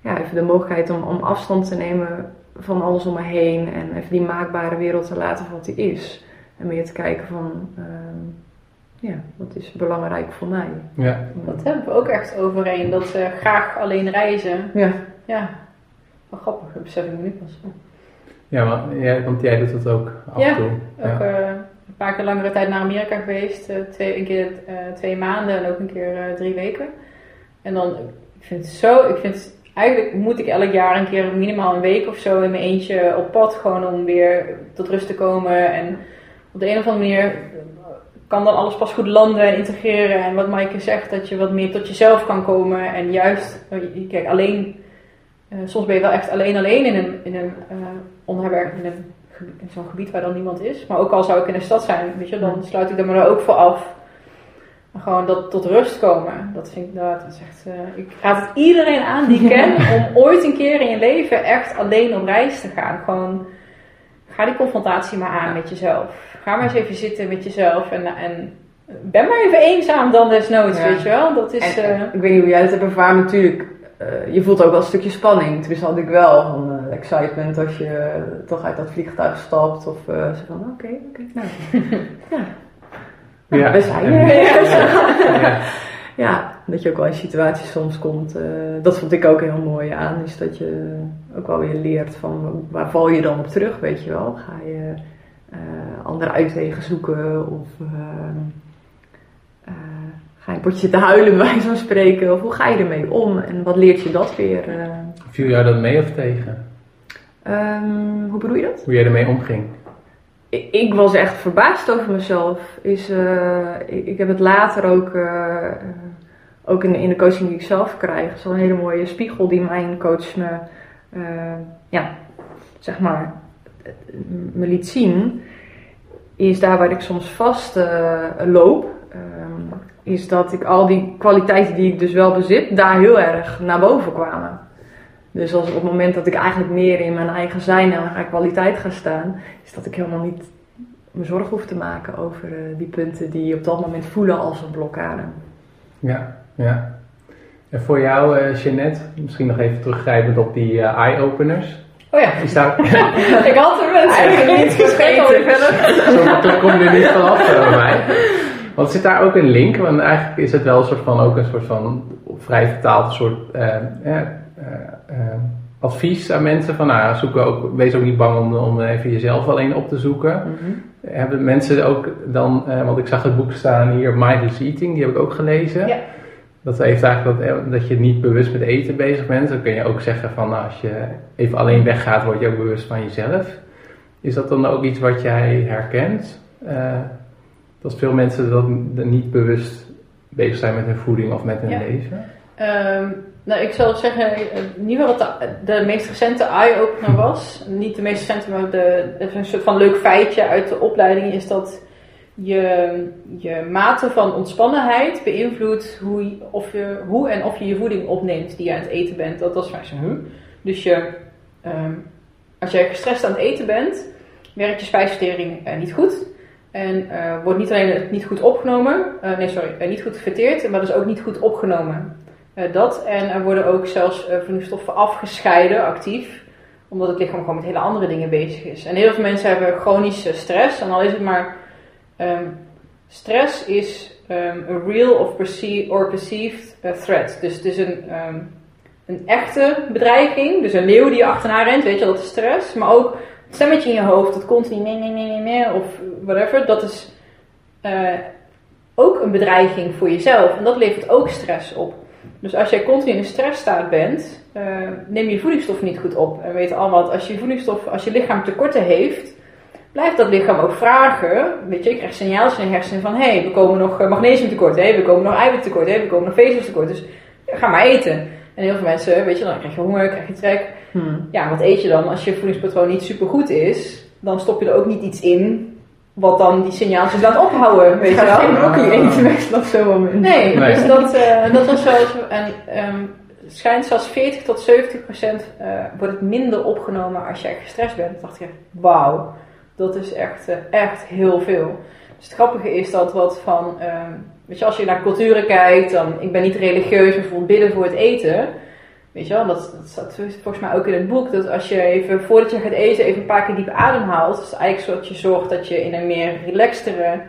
ja, even de mogelijkheid om, om afstand te nemen van alles om me heen. En even die maakbare wereld te laten voor wat die is. En meer te kijken van, ehm, ja, wat is belangrijk voor mij. Ja. Dat hebben we ook echt overeen. Dat ze graag alleen reizen. Ja, Ja, wel grappig. Dat besef ik me nu pas. Ja, want, ja, want jij doet dat ook af Ja, en toe. Ook eh, een paar keer langere tijd naar Amerika geweest. eh, twee, een keer eh, twee maanden en ook een keer eh, drie weken. En dan, ik vind het zo, ik vind eigenlijk moet ik elk jaar een keer minimaal een week of zo in mijn eentje op pad. Gewoon om weer tot rust te komen. En op de een of andere manier kan dan alles pas goed landen en integreren. En wat Maaike zegt, dat je wat meer tot jezelf kan komen. En juist, kijk, alleen, soms ben je wel echt alleen alleen in een, in een eh, onherberg, in, een, in zo'n gebied waar dan niemand is. Maar ook al zou ik in een stad zijn, weet je, dan sluit ik er me er ook voor af. Maar gewoon dat tot rust komen, dat vind ik dat, dat is echt, eh, ik raad het iedereen aan die ik ken om ooit een keer in je leven echt alleen op reis te gaan. Gewoon, ga die confrontatie maar aan met jezelf. Ga maar eens even zitten met jezelf en, en ben maar even eenzaam dan desnoods, Ja. weet je wel. Dat is... En, eh, ik weet niet hoe jij het hebt ervaren, natuurlijk. eh, je voelt ook wel een stukje spanning. Tenminste, had ik wel. Excitement als je eh, toch uit dat vliegtuig stapt. Of eh, zo van, oké, oké, nou. ja. Ja. we zijn er. Ja. Ja, dat je ook wel in situaties soms komt. eh, dat vond ik ook heel mooi aan. Is dat je ook wel weer leert van waar val je dan op terug, weet je wel. Ga je eh, andere uitwegen zoeken of eh, eh, ga je een potje zitten huilen bij wijze van spreken. Of hoe ga je ermee om en wat leert je dat weer? eh? Viel jou dat mee of tegen? Ehm, hoe bedoel je dat? Hoe jij ermee omging? Ik, ik was echt verbaasd over mezelf. Is, eh, ik, ik heb het later ook, eh, eh, ook in, de- in de coaching die ik zelf krijg, is wel een hele mooie spiegel die mijn coach me, ja, zeg maar, me liet zien. Is daar waar ik soms vast loop, ehm, is dat ik al die kwaliteiten die ik dus wel bezit, daar heel erg naar boven kwamen. Dus als op het moment dat ik eigenlijk meer in mijn eigen zijn en mijn eigen kwaliteit ga staan, is dat ik helemaal niet me zorgen hoef te maken over eh, die punten die op dat moment voelen als een blokkade. Ja, ja. En voor jou, eh Jeannette, misschien nog even teruggrijpend op die eh, eye-openers. Oh ja, Is daar, ik had er mensen Eigenlijk niet vergeten. zo makkelijk kom je er niet vanaf bij mij. Want zit daar ook een link? Want eigenlijk is het wel een soort van, ook een soort van, vrij vertaald, soort eh, advies aan mensen van, nou, zoek ook, wees ook niet bang om, om even jezelf alleen op te zoeken. Hebben mensen ook dan, eh, want ik zag het boek staan hier, Mindless Eating, die heb ik ook gelezen. Ja. Dat heeft eigenlijk dat, eh, dat je niet bewust met eten bezig bent. Dan kun je ook zeggen van, nou, als je even alleen weggaat, word je ook bewust van jezelf. Is dat dan ook iets wat jij herkent? Eh, dat veel mensen dan niet bewust bezig zijn met hun voeding of met hun Ja. leven? Ehm, nou, ik zal zeggen, eh, niet meer wat de, de meest recente eye-opener was. Niet de meest recente, maar de, een soort van leuk feitje uit de opleiding is dat je, je mate van ontspannenheid beïnvloedt hoe, of je, hoe en of je je voeding opneemt die je aan het eten bent. Dat was zo. huh? Dus je, ehm, als jij gestrest aan het eten bent, werkt je spijsvertering eh, niet goed. En eh, wordt niet alleen niet goed opgenomen, nee sorry, niet goed verteerd, maar dus ook niet goed opgenomen. Eh, dat en er worden ook zelfs eh voedingsstoffen afgescheiden, actief, omdat het lichaam gewoon met hele andere dingen bezig is. En heel veel mensen hebben chronische stress, en al is het maar. ehm, stress is ehm, a real of or perceived eh, threat. Dus het is een, ehm, een echte bedreiging, dus een leeuw die je achterna rent, weet je, dat is stress. Maar ook het stemmetje in je hoofd, dat continu nee, nee, nee, nee, of whatever, dat is ook een bedreiging voor jezelf. En dat levert ook stress op. Dus als jij continu in een stressstaat bent, eh, neem je voedingsstoffen niet goed op. En we weten allemaal dat als je voedingsstof, als je lichaam tekorten heeft, blijft dat lichaam ook vragen. Weet je, je krijgt signaaltjes in je hersenen van, hé, hey, we komen nog eh, magnesium tekort, hé, we komen nog eiwit tekort, hé, we komen nog vezels tekort. Dus ja, ga maar eten. En heel veel mensen, weet je, dan krijg je honger, krijg je trek. Hmm. Ja, wat eet je dan? Als je voedingspatroon niet super goed is, dan stop je er ook niet iets in wat dan die signaaltjes laat ophouden, weet je ga wel? geen broccoli eten meestal op zo'n moment. Nee, Nee. dus dat, eh, dat was wel zo. En ehm, het schijnt zelfs 40 tot 70 procent eh, wordt het minder opgenomen als je echt gestrest bent. Dan dacht echt, wauw, dat is echt, eh, echt heel veel. Dus het grappige is dat wat van, ehm, weet je, als je naar culturen kijkt, dan, ik ben niet religieus, maar bijvoorbeeld bidden voor het eten. Weet je wel, dat, dat staat volgens mij ook in het boek, dat als je even, voordat je gaat eten, even een paar keer diep ademhaalt, dus eigenlijk zodat je zorgt dat je in een meer relaxtere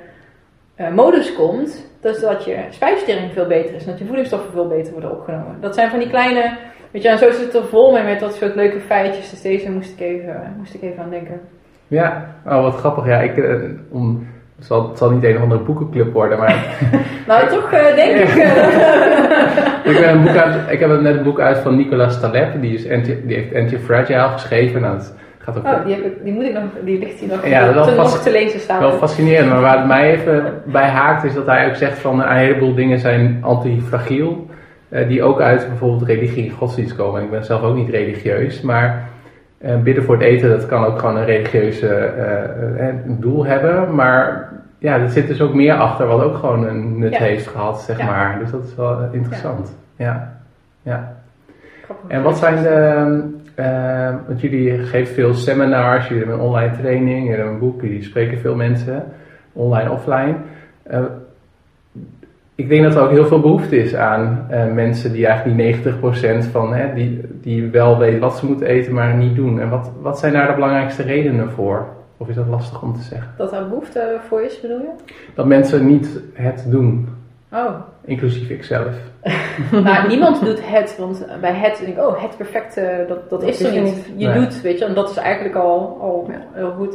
eh, modus komt, dus dat je spijsvertering veel beter is en dat je voedingsstoffen veel beter worden opgenomen. Dat zijn van die kleine, weet je, en zo zit het er vol mee met dat soort leuke feitjes, dus deze moest ik even, moest ik even aan denken. Ja, oh, wat grappig. Ja, ik, eh, om, het, zal, het zal niet een of andere boekenclub worden, maar Nou, toch eh, denk ik. eh, ik, ben een boek uit, ik heb net een boek uit van Nicolas Taleb. Die, is anti, die heeft Anti-Fragile geschreven. Nou, het gaat ook oh, die, heb ik, die moet ik nog, die ligt hier nog, Ja, dat te, nog lezen staan. wel fascinerend. Maar waar het mij even bij haakt is dat hij ook zegt van een heleboel dingen zijn antifragiel. eh, die ook uit bijvoorbeeld religie en godsdienst komen. Ik ben zelf ook niet religieus, maar eh, bidden voor het eten, dat kan ook gewoon een religieuze eh, eh, doel hebben. Maar ja, er zit dus ook meer achter wat ook gewoon een nut Ja. heeft gehad, zeg Ja. maar. Dus dat is wel interessant. Ja. ja. En wat zijn de, uh, want jullie geven veel seminars, jullie hebben een online training, jullie hebben een boek, jullie spreken veel mensen, online, offline. Uh, ik denk dat er ook heel veel behoefte is aan uh, mensen die eigenlijk die 90% van, hè, die, die wel weten wat ze moeten eten, maar niet doen. En wat, wat zijn daar de belangrijkste redenen voor? Of is dat lastig om te zeggen? Dat er behoefte voor is, bedoel je? Dat mensen niet het doen. Oh. Inclusief ikzelf. nou, niemand doet het, want bij het denk ik, oh, het perfecte, dat, dat, is er niet. Je Nee. doet, weet je, en dat is eigenlijk al, al Ja. heel goed.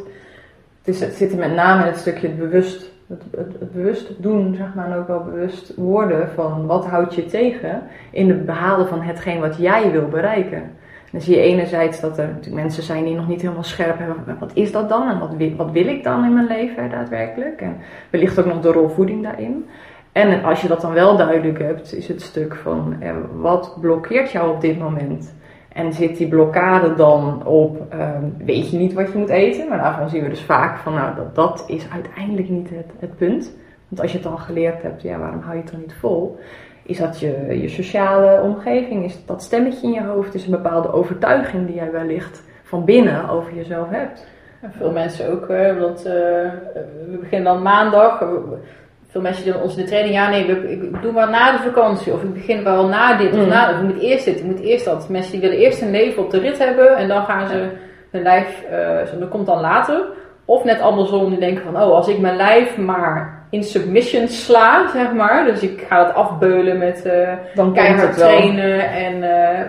Het, is, het zit er met name in het stukje bewust, het, het, bewust doen, zeg maar, en ook wel bewust worden van wat houdt je tegen in het behalen van hetgeen wat jij wil bereiken. Dan zie je enerzijds dat er natuurlijk mensen zijn die nog niet helemaal scherp hebben. Wat is dat dan en wat wat wil ik dan in mijn leven daadwerkelijk? En wellicht ook nog de rol voeding daarin. En als je dat dan wel duidelijk hebt, is het stuk van eh, wat blokkeert jou op dit moment? En zit die blokkade dan op, ehm, weet je niet wat je moet eten? Maar daarvan zien we dus vaak van, nou, dat, dat is uiteindelijk niet het, het punt. Want als je het dan geleerd hebt, ja, waarom hou je het dan niet vol? Is dat je, je sociale omgeving? Is dat stemmetje in je hoofd? Is een bepaalde overtuiging die jij wellicht van binnen over jezelf hebt? Veel mensen ook, eh, want eh, we beginnen dan maandag. Veel mensen doen ons in de training, ja nee, we- ik ik doe maar na de vakantie. Of ik begin wel na dit of Mm. na, of ik moet eerst dit, ik moet eerst dat. Mensen die willen eerst hun leven op de rit hebben en dan gaan ze hun lijf, zo, dat komt dan later. Of net andersom, die denken van, oh, als ik mijn lijf maar in submission sla, zeg maar. Dus ik ga het afbeulen met eh, Dan keihard trainen en eh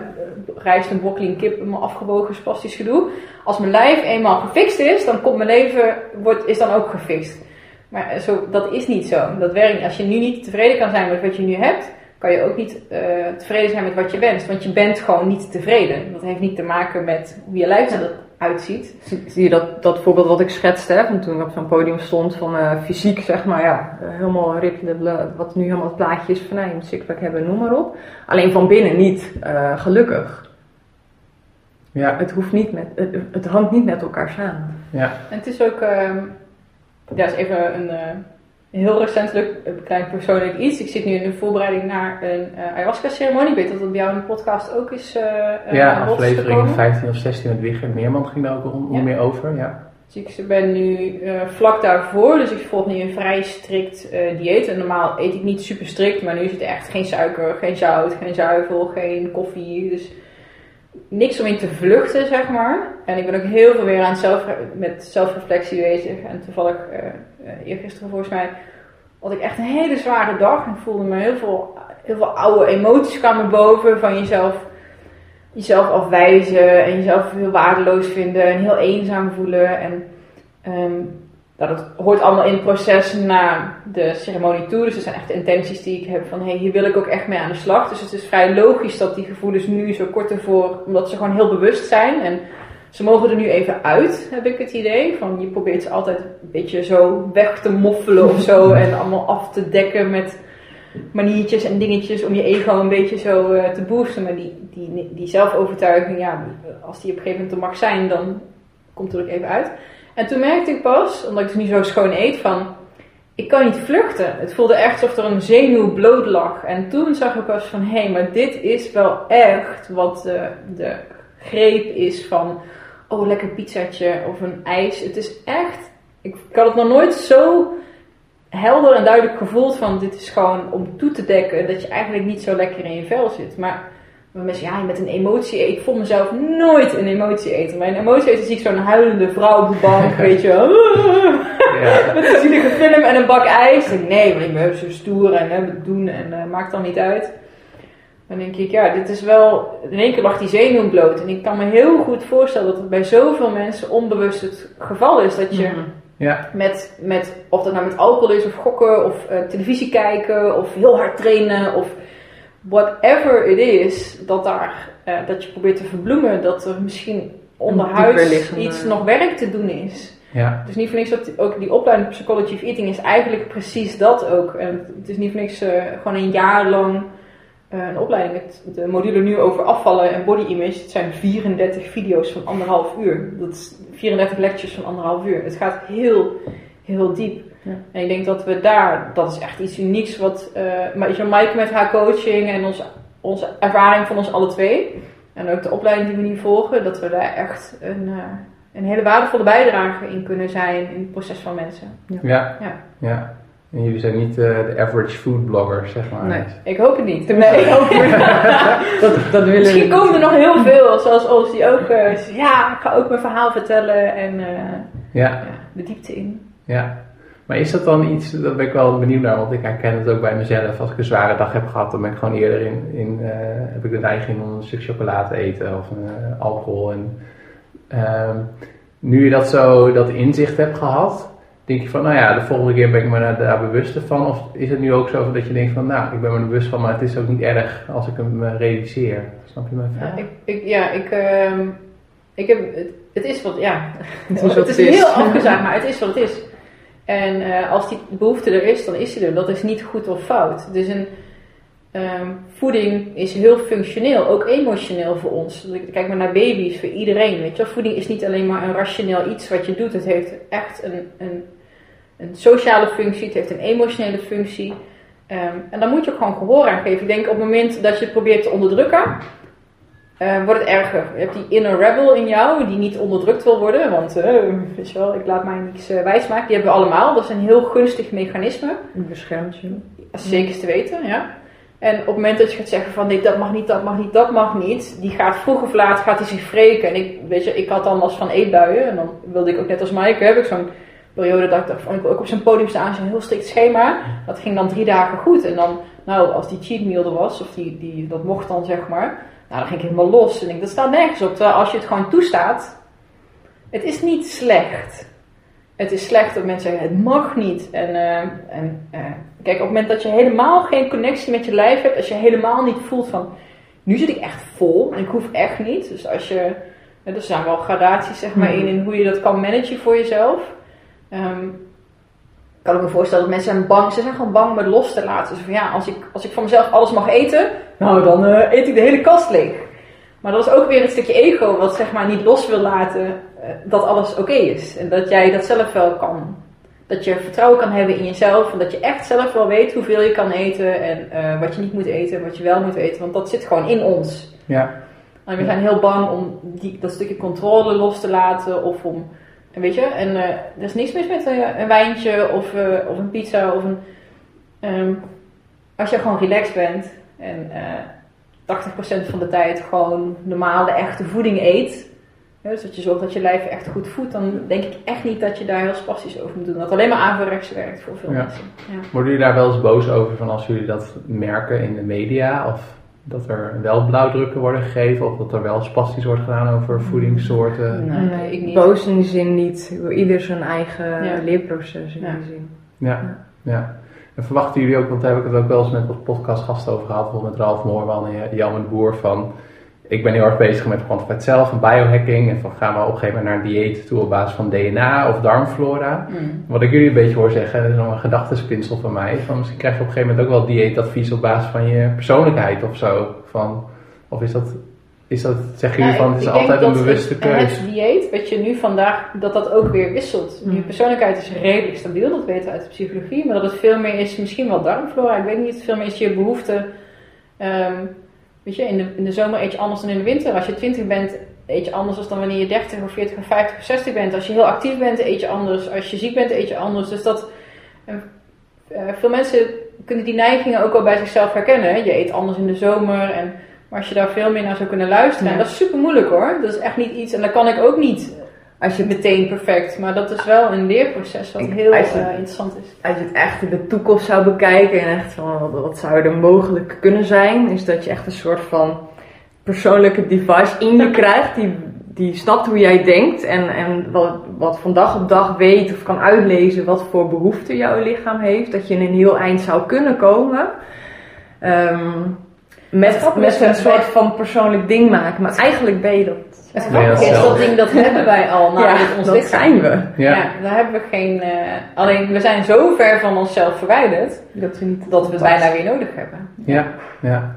rijst en broccoli en kip, helemaal afgebogen spastisch gedoe. Als mijn lijf eenmaal gefixt is, dan komt mijn leven, wordt, is dan ook gefixt. Maar eh, zo, dat is niet zo. Dat werkt niet. Als je nu niet tevreden kan zijn met wat je nu hebt, kan je ook niet eh, tevreden zijn met wat je wenst. Want je bent gewoon niet tevreden. Dat heeft niet te maken met hoe je lijf eruit ziet. Zie zie je dat, dat voorbeeld wat ik schetste, hè, van toen ik op zo'n podium stond van eh, fysiek, zeg maar, ja, helemaal rippelen, wat nu helemaal het plaatje is van, nou, je moet hebben, noem maar op. Alleen van binnen niet eh, gelukkig. Ja, Het hoeft niet met, het, het hangt niet met elkaar samen. ja. En het is ook, ehm ja, is even een eh, heel recentelijk eh, klein persoonlijk iets. Ik zit nu in de voorbereiding naar een eh, ayahuasca-ceremonie. Ik weet dat dat bij jou in de podcast ook is eh, ja aflevering gekomen. 15 of 16 met Wigert Meerman ging daar ook om, Ja. meer over. Ja. Dus ik ben nu vlak daarvoor, dus ik volg nu een vrij strikt dieet. En normaal eet ik niet super strikt, maar nu is het echt geen suiker, geen zout, geen zuivel, geen koffie. Dus niks om in te vluchten, zeg maar. En ik ben ook heel veel weer aan zelf, met zelfreflectie bezig. En toevallig, eh, eergisteren volgens mij, had ik echt een hele zware dag. En voelde me heel veel, heel veel oude emoties kwamen boven van jezelf jezelf afwijzen en jezelf heel waardeloos vinden en heel eenzaam voelen. En ehm, nou, dat hoort allemaal in het proces naar de ceremonie toe. Dus er zijn echt intenties die ik heb van hey, hier wil ik ook echt mee aan de slag. Dus het is vrij logisch dat die gevoelens nu zo kort ervoor, omdat ze gewoon heel bewust zijn. En ze mogen er nu even uit, heb ik het idee. Van je probeert ze altijd een beetje zo weg te moffelen of zo. En allemaal af te dekken met maniertjes en dingetjes om je ego een beetje zo eh, te boosten. Maar die, die, die zelfovertuiging, ja, als die op een gegeven moment er mag zijn, dan komt het er ook even uit. En toen merkte ik pas, omdat ik dus niet zo schoon eet, van ik kan niet vluchten. Het voelde echt alsof er een zenuw bloot lag. En toen zag ik pas van hé, hey, maar dit is wel echt wat de, greep is van oh, lekker pizzaatje of een ijs. Het is echt, ik, ik had het nog nooit zo helder en duidelijk gevoeld van dit is gewoon om toe te dekken dat je eigenlijk niet zo lekker in je vel zit. Maar maar mensen, ja, met een emotie eten. Ik vond mezelf nooit een emotie eten. Een emotie eten zie ik zo'n huilende vrouw op de bank, weet je wel. Ja. Met een zielige film en een bak ijs. En nee, maar ik ben zo stoer en hè, het doen en eh, maakt dan niet uit. Dan denk ik, ja, dit is wel... In één keer lag die zenuw bloot. En ik kan me heel goed voorstellen dat het bij zoveel mensen onbewust het geval is. Dat je Mhm. Ja, met, met, of dat nou met alcohol is of gokken of eh, televisie kijken of heel hard trainen of whatever it is, dat, daar, eh, dat je probeert te verbloemen dat er misschien onderhuids iets nog werk te doen is. ja. Dus niet voor niks dat ook die opleiding Psychology of Eating is eigenlijk precies dat ook. En het is niet voor niks eh, gewoon een jaar lang eh, een opleiding. Het, de module nu over afvallen en body image. Het zijn 34 video's van anderhalf uur. Dat is 34 lectures van anderhalf uur. Het gaat heel, heel diep. Ja. En ik denk dat we daar, dat is echt iets unieks wat, eh maar je, Maaike met haar coaching en onze, onze ervaring van ons alle twee. En ook de opleiding die we nu volgen, dat we daar echt een, eh, een hele waardevolle bijdrage in kunnen zijn in het proces van mensen. Ja. Ja. ja. En jullie zijn niet eh, de average food blogger, zeg maar. Nee. Ik hoop het niet. Nee, ik hoop dat, dat willen Misschien komen er nog heel veel, zoals ons, die ook eh, ja, ik ga ook mijn verhaal vertellen en eh, Ja, ja, de diepte in. ja. Maar is dat dan iets, daar ben ik wel benieuwd naar, want ik herken het ook bij mezelf. Als ik een zware dag heb gehad, dan ben ik gewoon eerder in, in eh, heb ik de neiging om een stuk chocolade te eten of eh, alcohol. En, ehm, nu je dat zo, dat inzicht hebt gehad, denk je van, nou ja, de volgende keer ben ik me daar, daar bewuster van. Of is het nu ook zo dat je denkt van, nou, ik ben me er bewust van, maar het is ook niet erg als ik hem eh, realiseer. Snap je mijn Ja, vraag? ik, ik, ja, ik, ehm, ik heb, het, het is wat, ja, Het is wat het is het is. heel afgezaagd, maar het is wat het is. En eh, als die behoefte er is, dan is die er. Dat is niet goed of fout. Dus een ehm, voeding is heel functioneel, ook emotioneel voor ons. Kijk maar naar baby's, voor iedereen. Weet je? Voeding is niet alleen maar een rationeel iets wat je doet. Het heeft echt een, een, een sociale functie, het heeft een emotionele functie. Ehm, en dan moet je ook gewoon gehoor aan geven. Ik denk op het moment dat je het probeert te onderdrukken, eh, wordt het erger. Je hebt die inner rebel in jou, die niet onderdrukt wil worden. Want, eh, weet je wel, ik laat mij niks eh, wijsmaken. Die hebben we allemaal. Dat is een heel gunstig mechanisme. Het beschermt je. Zeker te weten, ja. En op het moment dat je gaat zeggen van nee, dat mag niet, dat mag niet, dat mag niet. Die gaat vroeg of laat gaat hij zich wreken. En ik, weet je, ik had dan last van eetbuien. En dan wilde ik ook net als Maaike, heb ik zo'n periode dat ik dacht van ik wil ook op zo'n podium staan. Zo'n heel strikt schema. Dat ging dan drie dagen goed. En dan, nou, als die cheat meal er was, of die, die, dat mocht dan zeg maar. Nou, dan ging ik helemaal los. En ik, dat staat nergens op. Terwijl als je het gewoon toestaat, het is niet slecht. Het is slecht dat mensen zeggen, het mag niet. En, eh, en eh, kijk, op het moment dat je helemaal geen connectie met je lijf hebt, als je helemaal niet voelt van, nu zit ik echt vol en ik hoef echt niet. Dus als je, er zijn wel gradaties zeg maar in, in hoe je dat kan managen voor jezelf. Ehm, kan ik me voorstellen dat mensen zijn bang, ze zijn gewoon bang om het los te laten. Dus van ja, als ik, als ik van mezelf alles mag eten, nou dan eh, eet ik de hele kast leeg. Maar dat is ook weer een stukje ego wat zeg maar niet los wil laten eh, dat alles oké is. En dat jij dat zelf wel kan. Dat je vertrouwen kan hebben in jezelf. En dat je echt zelf wel weet hoeveel je kan eten. En eh, wat je niet moet eten en wat je wel moet eten. Want dat zit gewoon in ons. Ja, En we zijn heel bang om die, dat stukje controle los te laten. Of om, weet je, en eh, er is niks mis met eh, een wijntje of, eh, of een pizza of een... ehm, als je gewoon relaxed bent en eh 80% van de tijd gewoon normale echte voeding eet. hè, Dus dat je zorgt dat je lijf echt goed voedt. Dan denk ik echt niet dat je daar heel spastisch over moet doen. Dat alleen maar averechts werkt voor veel Ja. mensen. Ja. Worden jullie daar wel eens boos over van als jullie dat merken in de media? Of dat er wel blauwdrukken worden gegeven? Of dat er wel spastisch wordt gedaan over voedingssoorten? Nee, ik niet. Boos in die zin niet. Ieder zijn eigen Ja. leerproces in Ja. die zin. Ja, ja. En verwachten jullie ook, want daar heb ik het ook wel eens met wat podcastgasten over gehad, bijvoorbeeld met Ralf Moorman en Jan de Boer, van ik ben heel erg bezig met kwantiteit zelf en biohacking en van gaan we op een gegeven moment naar een dieet toe op basis van DNA of darmflora. Mm. Wat ik jullie een beetje hoor zeggen, dat is nog een gedachtespinsel van mij, van misschien krijg je op een gegeven moment ook wel dieetadvies op basis van je persoonlijkheid of zo. Van, of is dat, is dat, zeggen jullie Ja, van het is altijd een bewuste keuze? Het dieet, wat je nu vandaag, dat dat ook weer wisselt. Je Mm. persoonlijkheid is redelijk stabiel, dat weten we uit de psychologie. Maar dat het veel meer is, misschien wel darmflora, ik weet niet. Veel meer is je behoefte. ehm, weet je, in de, in de zomer eet je anders dan in de winter. Als je 20 bent, eet je anders dan wanneer je 30 of 40 of 50 of 60 bent. Als je heel actief bent, eet je anders. Als je ziek bent, eet je anders. Dus dat... eh, eh, veel mensen kunnen die neigingen ook wel bij zichzelf herkennen. hè. Je eet anders in de zomer en maar als je daar veel meer naar zou kunnen luisteren, Ja. en dat is super moeilijk hoor. Dat is echt niet iets, en dat kan ik ook niet Als je, meteen perfect. Maar dat is wel een leerproces wat Ik- heel je- eh, interessant is. als je het echt in de toekomst zou bekijken en echt van wat, wat zou er mogelijk kunnen zijn, is dat je echt een soort van persoonlijke device in je krijgt die, die snapt hoe jij denkt en, en wat, wat van dag op dag weet of kan uitlezen wat voor behoeften jouw lichaam heeft. Dat je in een heel eind zou kunnen komen. Ehm, met, met een soort van persoonlijk ding maken. Maar eigenlijk ben je dat. Het is, dat ding dat hebben wij al, namelijk ons dat zijn we. Ja. Ja, daar hebben we geen... eh, alleen, we zijn zo ver van onszelf verwijderd, Dat we niet dat we het bijna weer nodig hebben. Ja, ja.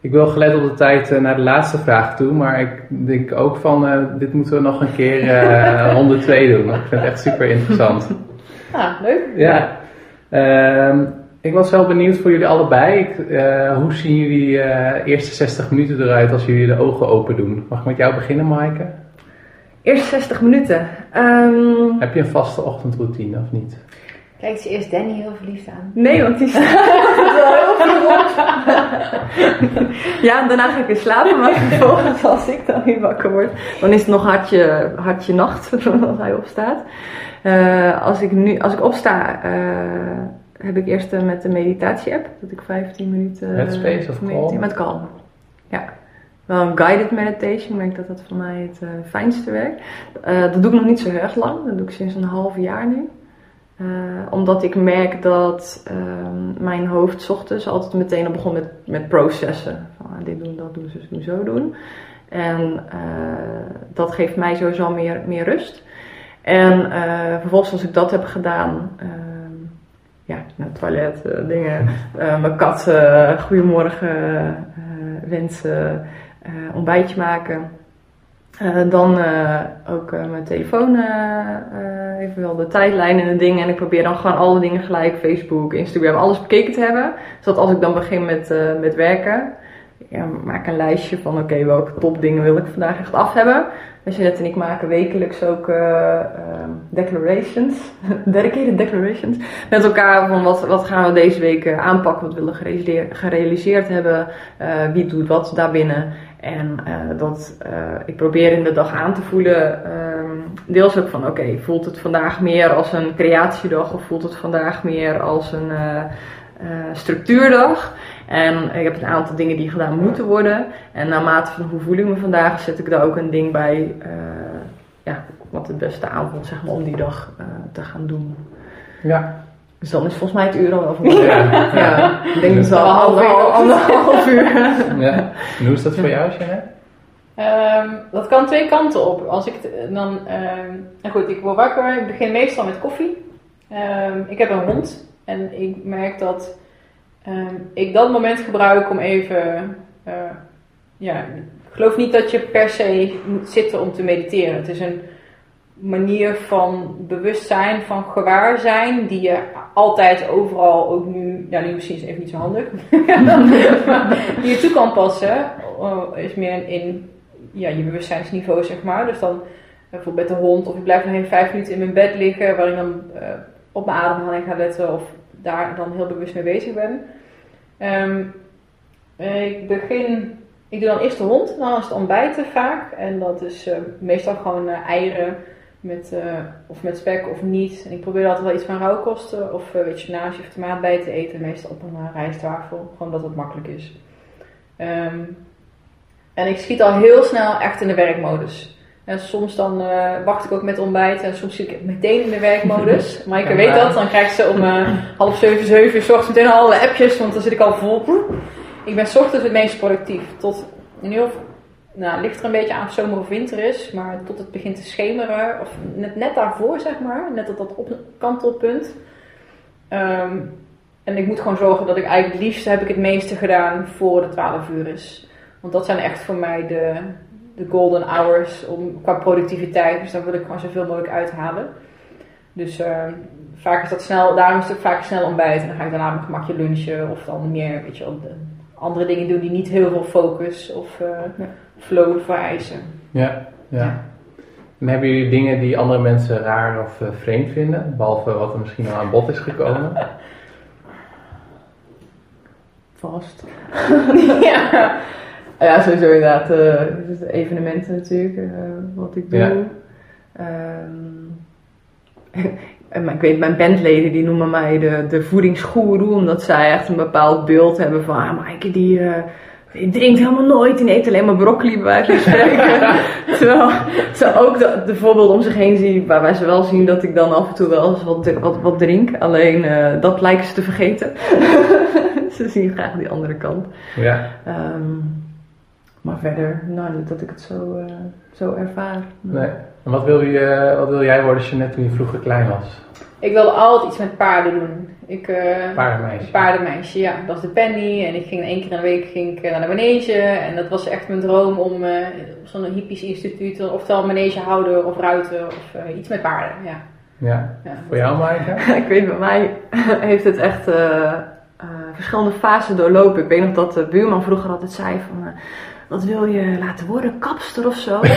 Ik wil gelet op de tijd eh, naar de laatste vraag toe, maar ik denk ook van eh, dit moeten we nog een keer eh, ronde 2 doen. Ik vind het echt super interessant. Ah, leuk. Ja. Ehm, Ik was wel benieuwd voor jullie allebei. Ik, eh, hoe zien jullie uh, eerste 60 minuten eruit als jullie de ogen open doen? Mag ik met jou beginnen, Maaike? Eerste 60 minuten. Um... Heb je een vaste ochtendroutine of niet? Kijkt ze eerst Danny heel verliefd aan? Nee, want die staat heel vroeg ja, daarna ga ik weer slapen, maar vervolgens als ik dan weer wakker word, dan is het nog hartje, hartje nacht als hij opstaat. Uh, als, ik nu, als ik opsta, uh, heb ik eerst uh, met de meditatie-app, dat ik 15 minuten... Headspace of Calm? Met Calm, ja. Wel een guided meditation, ik denk dat dat voor mij het fijnste werkt. dat doe ik nog niet zo heel erg lang, dat doe ik sinds een half jaar nu. Omdat ik merk dat uh, mijn hoofd ochtends altijd meteen al begon met, met processen. Van ah, dit doen, dat doen, zus doen, zo doen. En dat geeft mij sowieso meer, meer rust. En vervolgens als ik dat heb gedaan, ehm, ja, naar het toilet, dingen, mijn kat goedemorgen wensen, ontbijtje maken uh, dan uh, ook uh, mijn telefoon, even wel de tijdlijn en de dingen. En ik probeer dan gewoon alle dingen gelijk, Facebook, Instagram, alles bekeken te hebben. Zodat als ik dan begin met, met werken, ja, maak een lijstje van oké, welke topdingen wil ik vandaag echt af hebben. Jeanette en ik maken wekelijks ook um, declarations, dedicated declarations, met elkaar van wat, wat gaan we deze week aanpakken, wat willen we gerealiseerd hebben, wie doet wat daarbinnen. En uh, dat, uh, ik probeer in de dag aan te voelen, um, deels ook van oké, voelt het vandaag meer als een creatiedag of voelt het vandaag meer als een uh, structuurdag? En ik heb een aantal dingen die gedaan moeten worden. En naarmate van hoe voel ik me vandaag, zet ik daar ook een ding bij, ja, wat het beste aanvoelt zeg maar, om die dag te gaan doen. Ja, dus dan is volgens mij het uur al over. Ja, ja. ik denk dat het al anderhalf uur. Ja. En hoe is dat voor jou, Jeanette? Um, dat kan twee kanten op. Als ik dan, um, nou goed, ik word wakker, ik begin meestal met koffie. Um, ik heb een hond en ik merk dat ik dat moment gebruik om even, uh, ja, ik geloof niet dat je per se moet zitten om te mediteren. Het is een manier van bewustzijn, van gewaarzijn, die je altijd overal, ook nu, ja nu misschien is even niet zo handig, die je toe kan passen, uh, is meer in ja, je bewustzijnsniveau, zeg maar. Dus dan bijvoorbeeld met de hond, of ik blijf nog even vijf minuten in mijn bed liggen, waar ik dan uh, op mijn ademhaling ga letten, of daar dan heel bewust mee bezig ben. Um, ik begin, ik doe dan eerst de hond, dan is het ontbijten vaak, en dat is uh, meestal gewoon eieren met, of met spek of niet. En ik probeer altijd wel iets van rauwkosten of uh, naast of tomaat bij te eten. Meestal op een rijsttafel. Gewoon dat het makkelijk is. Um, en ik schiet al heel snel echt in de werkmodus. En soms dan wacht ik ook met ontbijt en soms zit ik meteen in de werkmodus. Maaike weet dat, dan krijgt ze om half zeven, zeven uur s meteen alle appjes, want dan zit ik al vol. Ik ben s ochtends het meest productief. Tot in ieder geval nou, ligt er een beetje aan of zomer of winter is, maar tot het begint te schemeren, of net, net daarvoor zeg maar, net op dat op, kantelpunt. Um, en ik moet gewoon zorgen dat ik eigenlijk het liefste heb ik het meeste gedaan voor de 12 uur is. Want dat zijn echt voor mij de, de golden hours om, qua productiviteit. Dus daar wil ik gewoon zoveel mogelijk uithalen. Dus uh, vaak is dat snel, daarom is het vaak snel ontbijt. En dan ga ik daarna mijn gemakje lunchen of dan meer, weet je, de andere dingen doen die niet heel veel focus of uh, ja flow vereisen. Ja, ja. En hebben jullie dingen die andere mensen raar of uh, vreemd vinden? Behalve wat er misschien al aan bod is gekomen? Vast. ja. Ja, sowieso inderdaad. Uh, evenementen natuurlijk, uh, wat ik doe. Ja. Um, maar ik weet, mijn bandleden die noemen mij de, de voedingsgoeroe, omdat zij echt een bepaald beeld hebben van, ah, Maaike die je drinkt helemaal nooit, die eet alleen maar broccoli bij wijze van spreken. Terwijl ze ook de, de, voorbeelden om zich heen zien, waarbij ze wel zien dat ik dan af en toe wel eens wat, wat, wat drink. Alleen uh, dat lijken ze te vergeten. ze zien graag die andere kant. Ja. Um, maar verder, nou niet dat ik het zo, uh, zo ervaar. Nee. En wat wil, je, wat wil jij worden, Jeanette, toen je vroeger klein was? Ik wilde altijd iets met paarden doen. Ik, uh, paardenmeisje. Paardenmeisje, ja. Dat was de Penny. En ik ging één keer in de week ging ik naar de manege. En dat was echt mijn droom om uh, zo'n hippisch instituut, oftewel manegehouder of ruiter of uh, iets met paarden. Ja. Ja. Ja. Voor jou, Maaike? ik weet, bij mij heeft het echt eh, eh, verschillende fasen doorlopen. Ik weet nog dat de buurman vroeger altijd zei van... wat wil je laten worden? Kapster of zo? en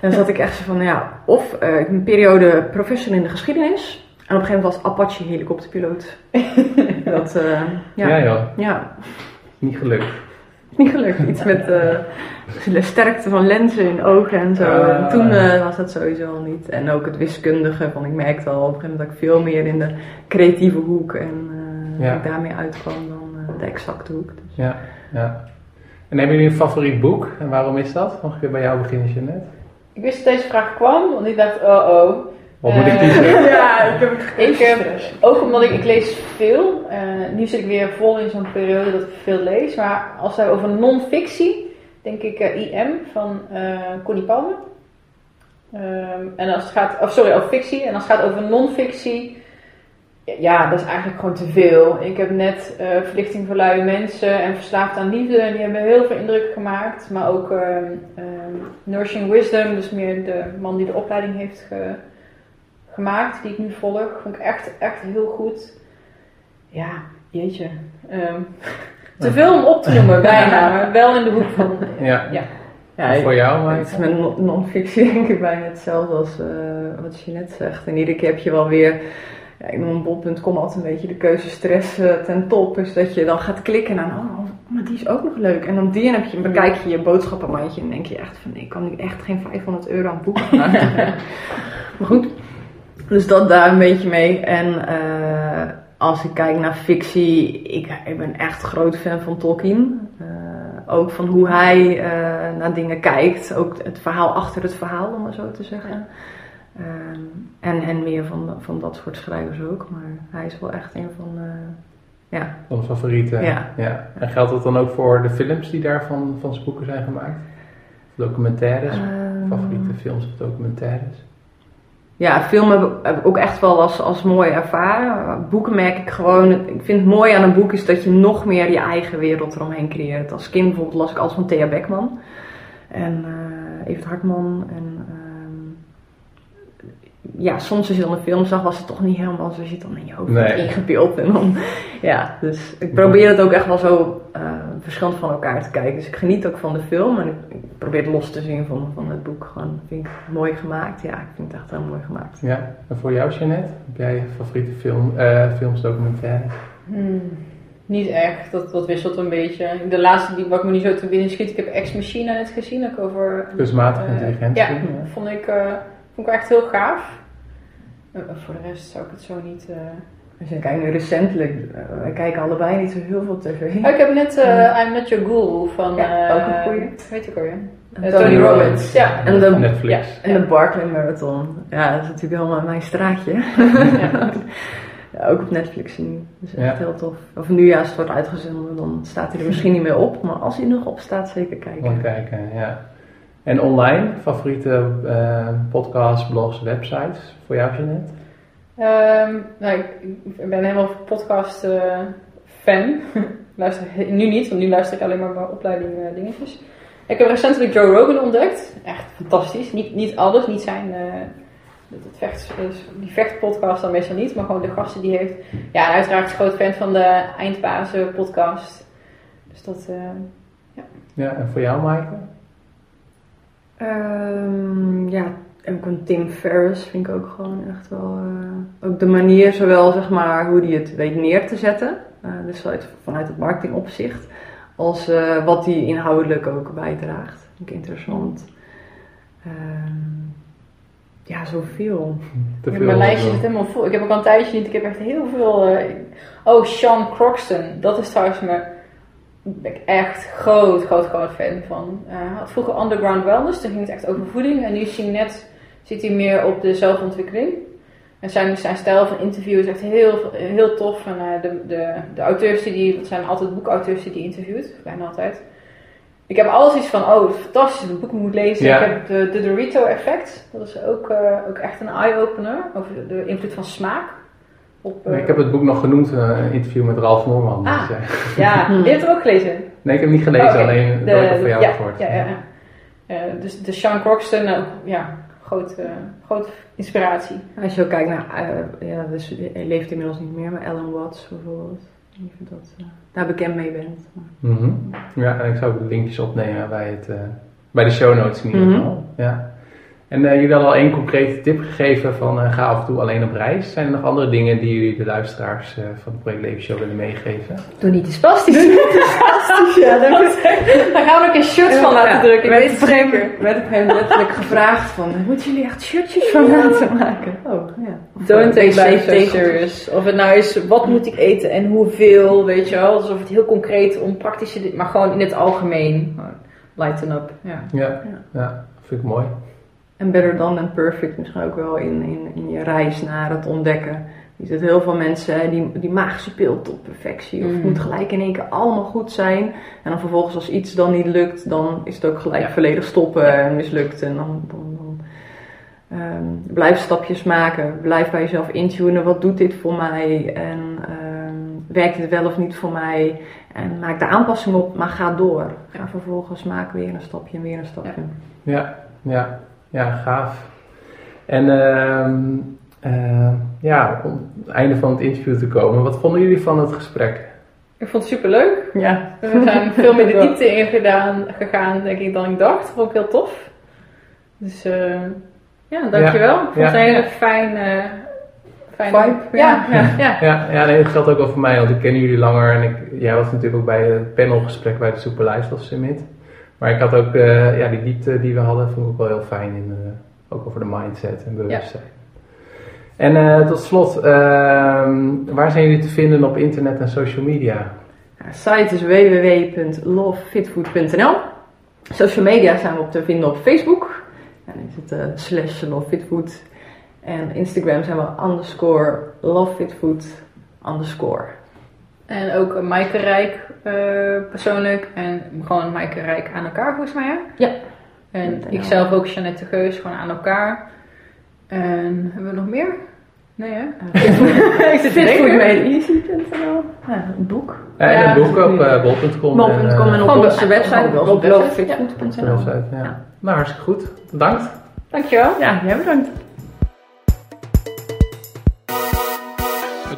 dan zat ik echt zo van, ja... Of eh, een periode professor in de geschiedenis. En op een gegeven moment was Apache helikopterpiloot. dat, eh, ja. Ja, ja. joh. Niet gelukt. Niet gelukt. Iets met eh, de sterkte van lenzen in ogen en zo. Ah. En toen eh, was dat sowieso al niet. En ook het wiskundige. Van, ik merkte al op een gegeven moment dat ik veel meer in de creatieve hoek. En eh, Ja. dat ik daarmee uitkwam dan de exacte hoek. Dus. Ja, ja. En hebben jullie een favoriet boek? En waarom is dat? Nog een keer bij jou beginnen, Jeanette. Ik wist dat deze vraag kwam, want ik dacht, oh oh. Wat moet ik Eh, kiezen? Ja, ik heb het Ik heb, ook omdat ik, ik lees veel, eh, nu zit ik weer vol in zo'n periode dat ik veel lees, maar als we over non-fictie, denk ik eh, IM van eh Connie Palme. Ehm, en als het gaat, of sorry, over fictie, en als het gaat over non-fictie, ja, dat is eigenlijk gewoon te veel. Ik heb net eh, Verlichting voor luie mensen en Verslaafd aan liefde, en die hebben heel veel indruk gemaakt, maar ook ehm, ehm, Nourishing Wisdom, dus meer de man die de opleiding heeft ge- gemaakt, die ik nu volg. Vond ik echt, echt heel goed. Ja, jeetje. Ehm, te veel om op te noemen, bijna. Maar wel in de hoek van... Ja. Ja. Voor jou, Het is met non- non-fictie denk ik bijna hetzelfde als eh, wat je net zegt. En iedere keer heb je wel weer, ja, ik noem bol.com altijd een beetje de keuzestress eh, ten top. Dus dat je dan gaat klikken en dan, oh, maar die is ook nog leuk. En dan die en heb je, bekijk je je boodschappenmandje en denk je echt van, nee, ik kan nu echt geen 500 euro aan boeken gaan. maar goed, dus dat daar een beetje mee. En eh, als ik kijk naar fictie, ik, ik ben echt groot fan van Tolkien. Eh, ook van hoe hij naar dingen kijkt. Ook het verhaal achter het verhaal, om maar zo te zeggen. Ehm, en, en meer van, van dat soort schrijvers ook. Maar hij is wel echt een van... eh, ja, Van favorieten. Ja. En geldt dat dan ook voor de films die daarvan van zijn boeken zijn gemaakt? Documentaires? Ehm, Favoriete films of documentaires? Ja, film heb ik, heb ik ook echt wel als, als mooi ervaren. Boeken merk ik gewoon. Ik vind het mooi aan een boek is dat je nog meer je eigen wereld eromheen creëert. Als kind bijvoorbeeld las ik alles van Thea Beckman. En eh Evert Hartman. En ehm, ja, soms als je dan een film zag, was het toch niet helemaal zoals je het dan in je hoofd Nee. ingebeeld. En dan, ja, dus ik probeer het ook echt wel zo eh, verschillend van elkaar te kijken. Dus ik geniet ook van de film en ik, ik probeer het los te zien van, van het boek. Gewoon, vind ik mooi gemaakt. Ja, ik vind het echt heel mooi gemaakt. Ja. En voor jou, Jeanette? Heb jij favoriete film, eh, films? Hmm, niet echt, dat, dat wisselt een beetje. De laatste die wat ik me niet zo te binnen schiet, ik heb Ex Machina net gezien, ook over... Kunstmatige eh, intelligentie? Ja, vond ik, eh, vond ik echt heel gaaf. Eh, voor de rest zou ik het zo niet... eh, Als je kijkt nu recentelijk, eh, wij kijken allebei niet zo heel veel tv. Oh, ik heb net eh I'm Not Your Ghoul van... Ja, eh, ook een goeie. Weet ik alweer. Eh, Tony Robbins. Ja. En de, Netflix. en de Barclay Marathon. Ja, dat is natuurlijk helemaal mijn straatje. Ja. Ja, ook op Netflix zien. Dus echt Ja. heel tof. Of nu als het wordt uitgezonden, dan staat hij er misschien niet meer op. Maar als hij nog op staat, zeker kijken. Gewoon kijken, ja. En online, favoriete eh, podcasts, blogs, websites voor jou, Jeanette? Ehm, nou, ik, ik ben helemaal podcast eh, fan. luister nu niet, want nu luister ik alleen maar bij opleiding eh, dingetjes. Ik heb recentelijk Joe Rogan ontdekt. Echt fantastisch. Niet, niet alles, niet zijn... het vecht, die vechtpodcast dan meestal niet, maar gewoon de gasten die heeft. Ja, en uiteraard is groot fan van de Eindbazen podcast. Dus dat... eh, Ja, en voor jou, Maaike? Ehm, ja, ook een Tim Ferriss vind ik ook gewoon echt wel... eh, ook de manier, zowel zeg maar hoe hij het weet neer te zetten. eh, dus vanuit, vanuit het marketingopzicht. Als eh, wat hij inhoudelijk ook bijdraagt. Vind ik interessant. Ehm, ja, zoveel. Te Ja, veel mijn lijstje zit helemaal vol. Ik heb ook al een tijdje niet. Ik heb echt heel veel. eh, oh, Sean Croxton. Dat is trouwens me. Ben ik echt groot, groot, groot fan van. Hij had vroeger Underground Wellness. Toen ging het echt over voeding. En nu hij net. Zit hij meer op de zelfontwikkeling. En zijn, zijn stijl van interview is echt heel, heel tof. En eh, de, de, de auteurs die. Het zijn altijd boekauteurs die die interviewt. Bijna altijd. Ik heb alles iets van, oh, fantastisch, een boek moet lezen. Ja. Ik heb de, de Dorito effect. Dat is ook, eh, ook echt een eye-opener over de invloed van smaak. Op, eh, Ik heb het boek nog genoemd, eh, een interview met Ralf Noorman. Ah. Dus, eh, Ja, Hmm. die heb je ook gelezen. nee, ik heb hem niet gelezen, Oh, alleen De- dat ik het van jou ja, gehoord. Ja, ja, ja. Eh, dus de Sean Croxton, eh, ja, grote, grote inspiratie. Als je ook kijkt naar, eh, ja, dus hij leeft inmiddels niet meer, maar Alan Watts bijvoorbeeld. Je dat, eh, daar bekend mee bent. Mhm. Ja, en ik zou ook linkjes opnemen bij, het, eh, bij de show notes in ieder Mhm. geval. Ja. En eh, jullie hadden al één concrete tip gegeven van eh, ga af en toe alleen op reis. Zijn er nog andere dingen die jullie de luisteraars eh, van de Project Leven Show willen meegeven? Doe niet te spastisch. Ja, dat is Daar gaan we ook een shirt van laten Ja, drukken. Ik werd weet het op een gegeven moment letterlijk gevraagd van, moeten jullie echt shirtjes van laten maken? Oh, ja. Don't take life so serious. Of het nou is, wat moet ik eten en hoeveel, weet je wel. Alsof het heel concreet om praktische maar gewoon in het algemeen. Lighten up, ja. Ja, Ja. ja. vind ik mooi. En better than than perfect misschien ook wel in, in, in je reis naar het ontdekken. Je ziet heel veel mensen die, die magische pil tot perfectie. Of het Mm. moet gelijk in één keer allemaal goed zijn. En dan vervolgens als iets dan niet lukt, dan is het ook gelijk Ja. volledig stoppen en mislukt. En dan, dan, dan ehm, blijf stapjes maken. Blijf bij jezelf intunen. Wat doet dit voor mij? En ehm, werkt dit wel of niet voor mij? En maak de aanpassing op, maar ga door. Ga vervolgens maak weer een stapje en weer een stapje. Ja, ja, ja, gaaf. En ehm, eh, ja, om het einde van het interview te komen. Wat vonden jullie van het gesprek? Ik vond het super leuk. Ja. We zijn veel meer de diepte in gedaan, gegaan, denk ik, dan ik dacht. Vond ik heel tof. Dus eh, ja, dankjewel. Ik vond Ja. het een hele fijne, fijne Vibe, Ja, ja. ja. Ja, ja nee, dat geldt ook wel voor mij, want ik ken jullie langer en ik, jij was natuurlijk ook bij het panelgesprek bij de Super Lifestyle Summit. Maar ik had ook, eh, ja, die diepte die we hadden, vond ik ook wel heel fijn, in, eh, ook over de mindset en bewustzijn. En eh, tot slot, ehm, waar zijn jullie te vinden op internet en social media? Ja, site is www.lovefitfood.nl. Social media zijn we op te vinden op Facebook. En dan is het eh, slash lovefitfood. En Instagram zijn we underscore lovefitfood underscore. En ook uh, Maaike Rijk persoonlijk. En gewoon Maaike Rijk aan elkaar volgens mij. Hè? Ja. En .nl. ik zelf ook Jeannette Geus gewoon aan elkaar. En hebben we nog meer? Nee hè? Ik zit fitfoodmadeeasy.nl. Ja, een boek. Ja, en Ja. het boek op uh, bol.com. Bol.com en op Gewoon onze op- website. gewoon Op website, website, ja. Ja. Nou, hartstikke goed. Bedankt. Dankjewel. Ja, jij bedankt.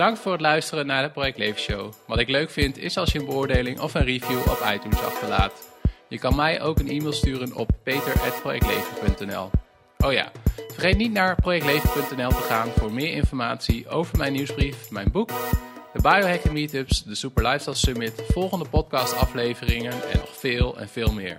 Bedankt voor het luisteren naar de Project Leven Show. Wat ik leuk vind is als je een beoordeling of een review op iTunes achterlaat. Je kan mij ook een e-mail sturen op peter.projectleven.nl Oh ja, vergeet niet naar projectleven.nl te gaan voor meer informatie over mijn nieuwsbrief, mijn boek, de biohacking meetups, de Super Lifestyle Summit, volgende podcast afleveringen en nog veel en veel meer.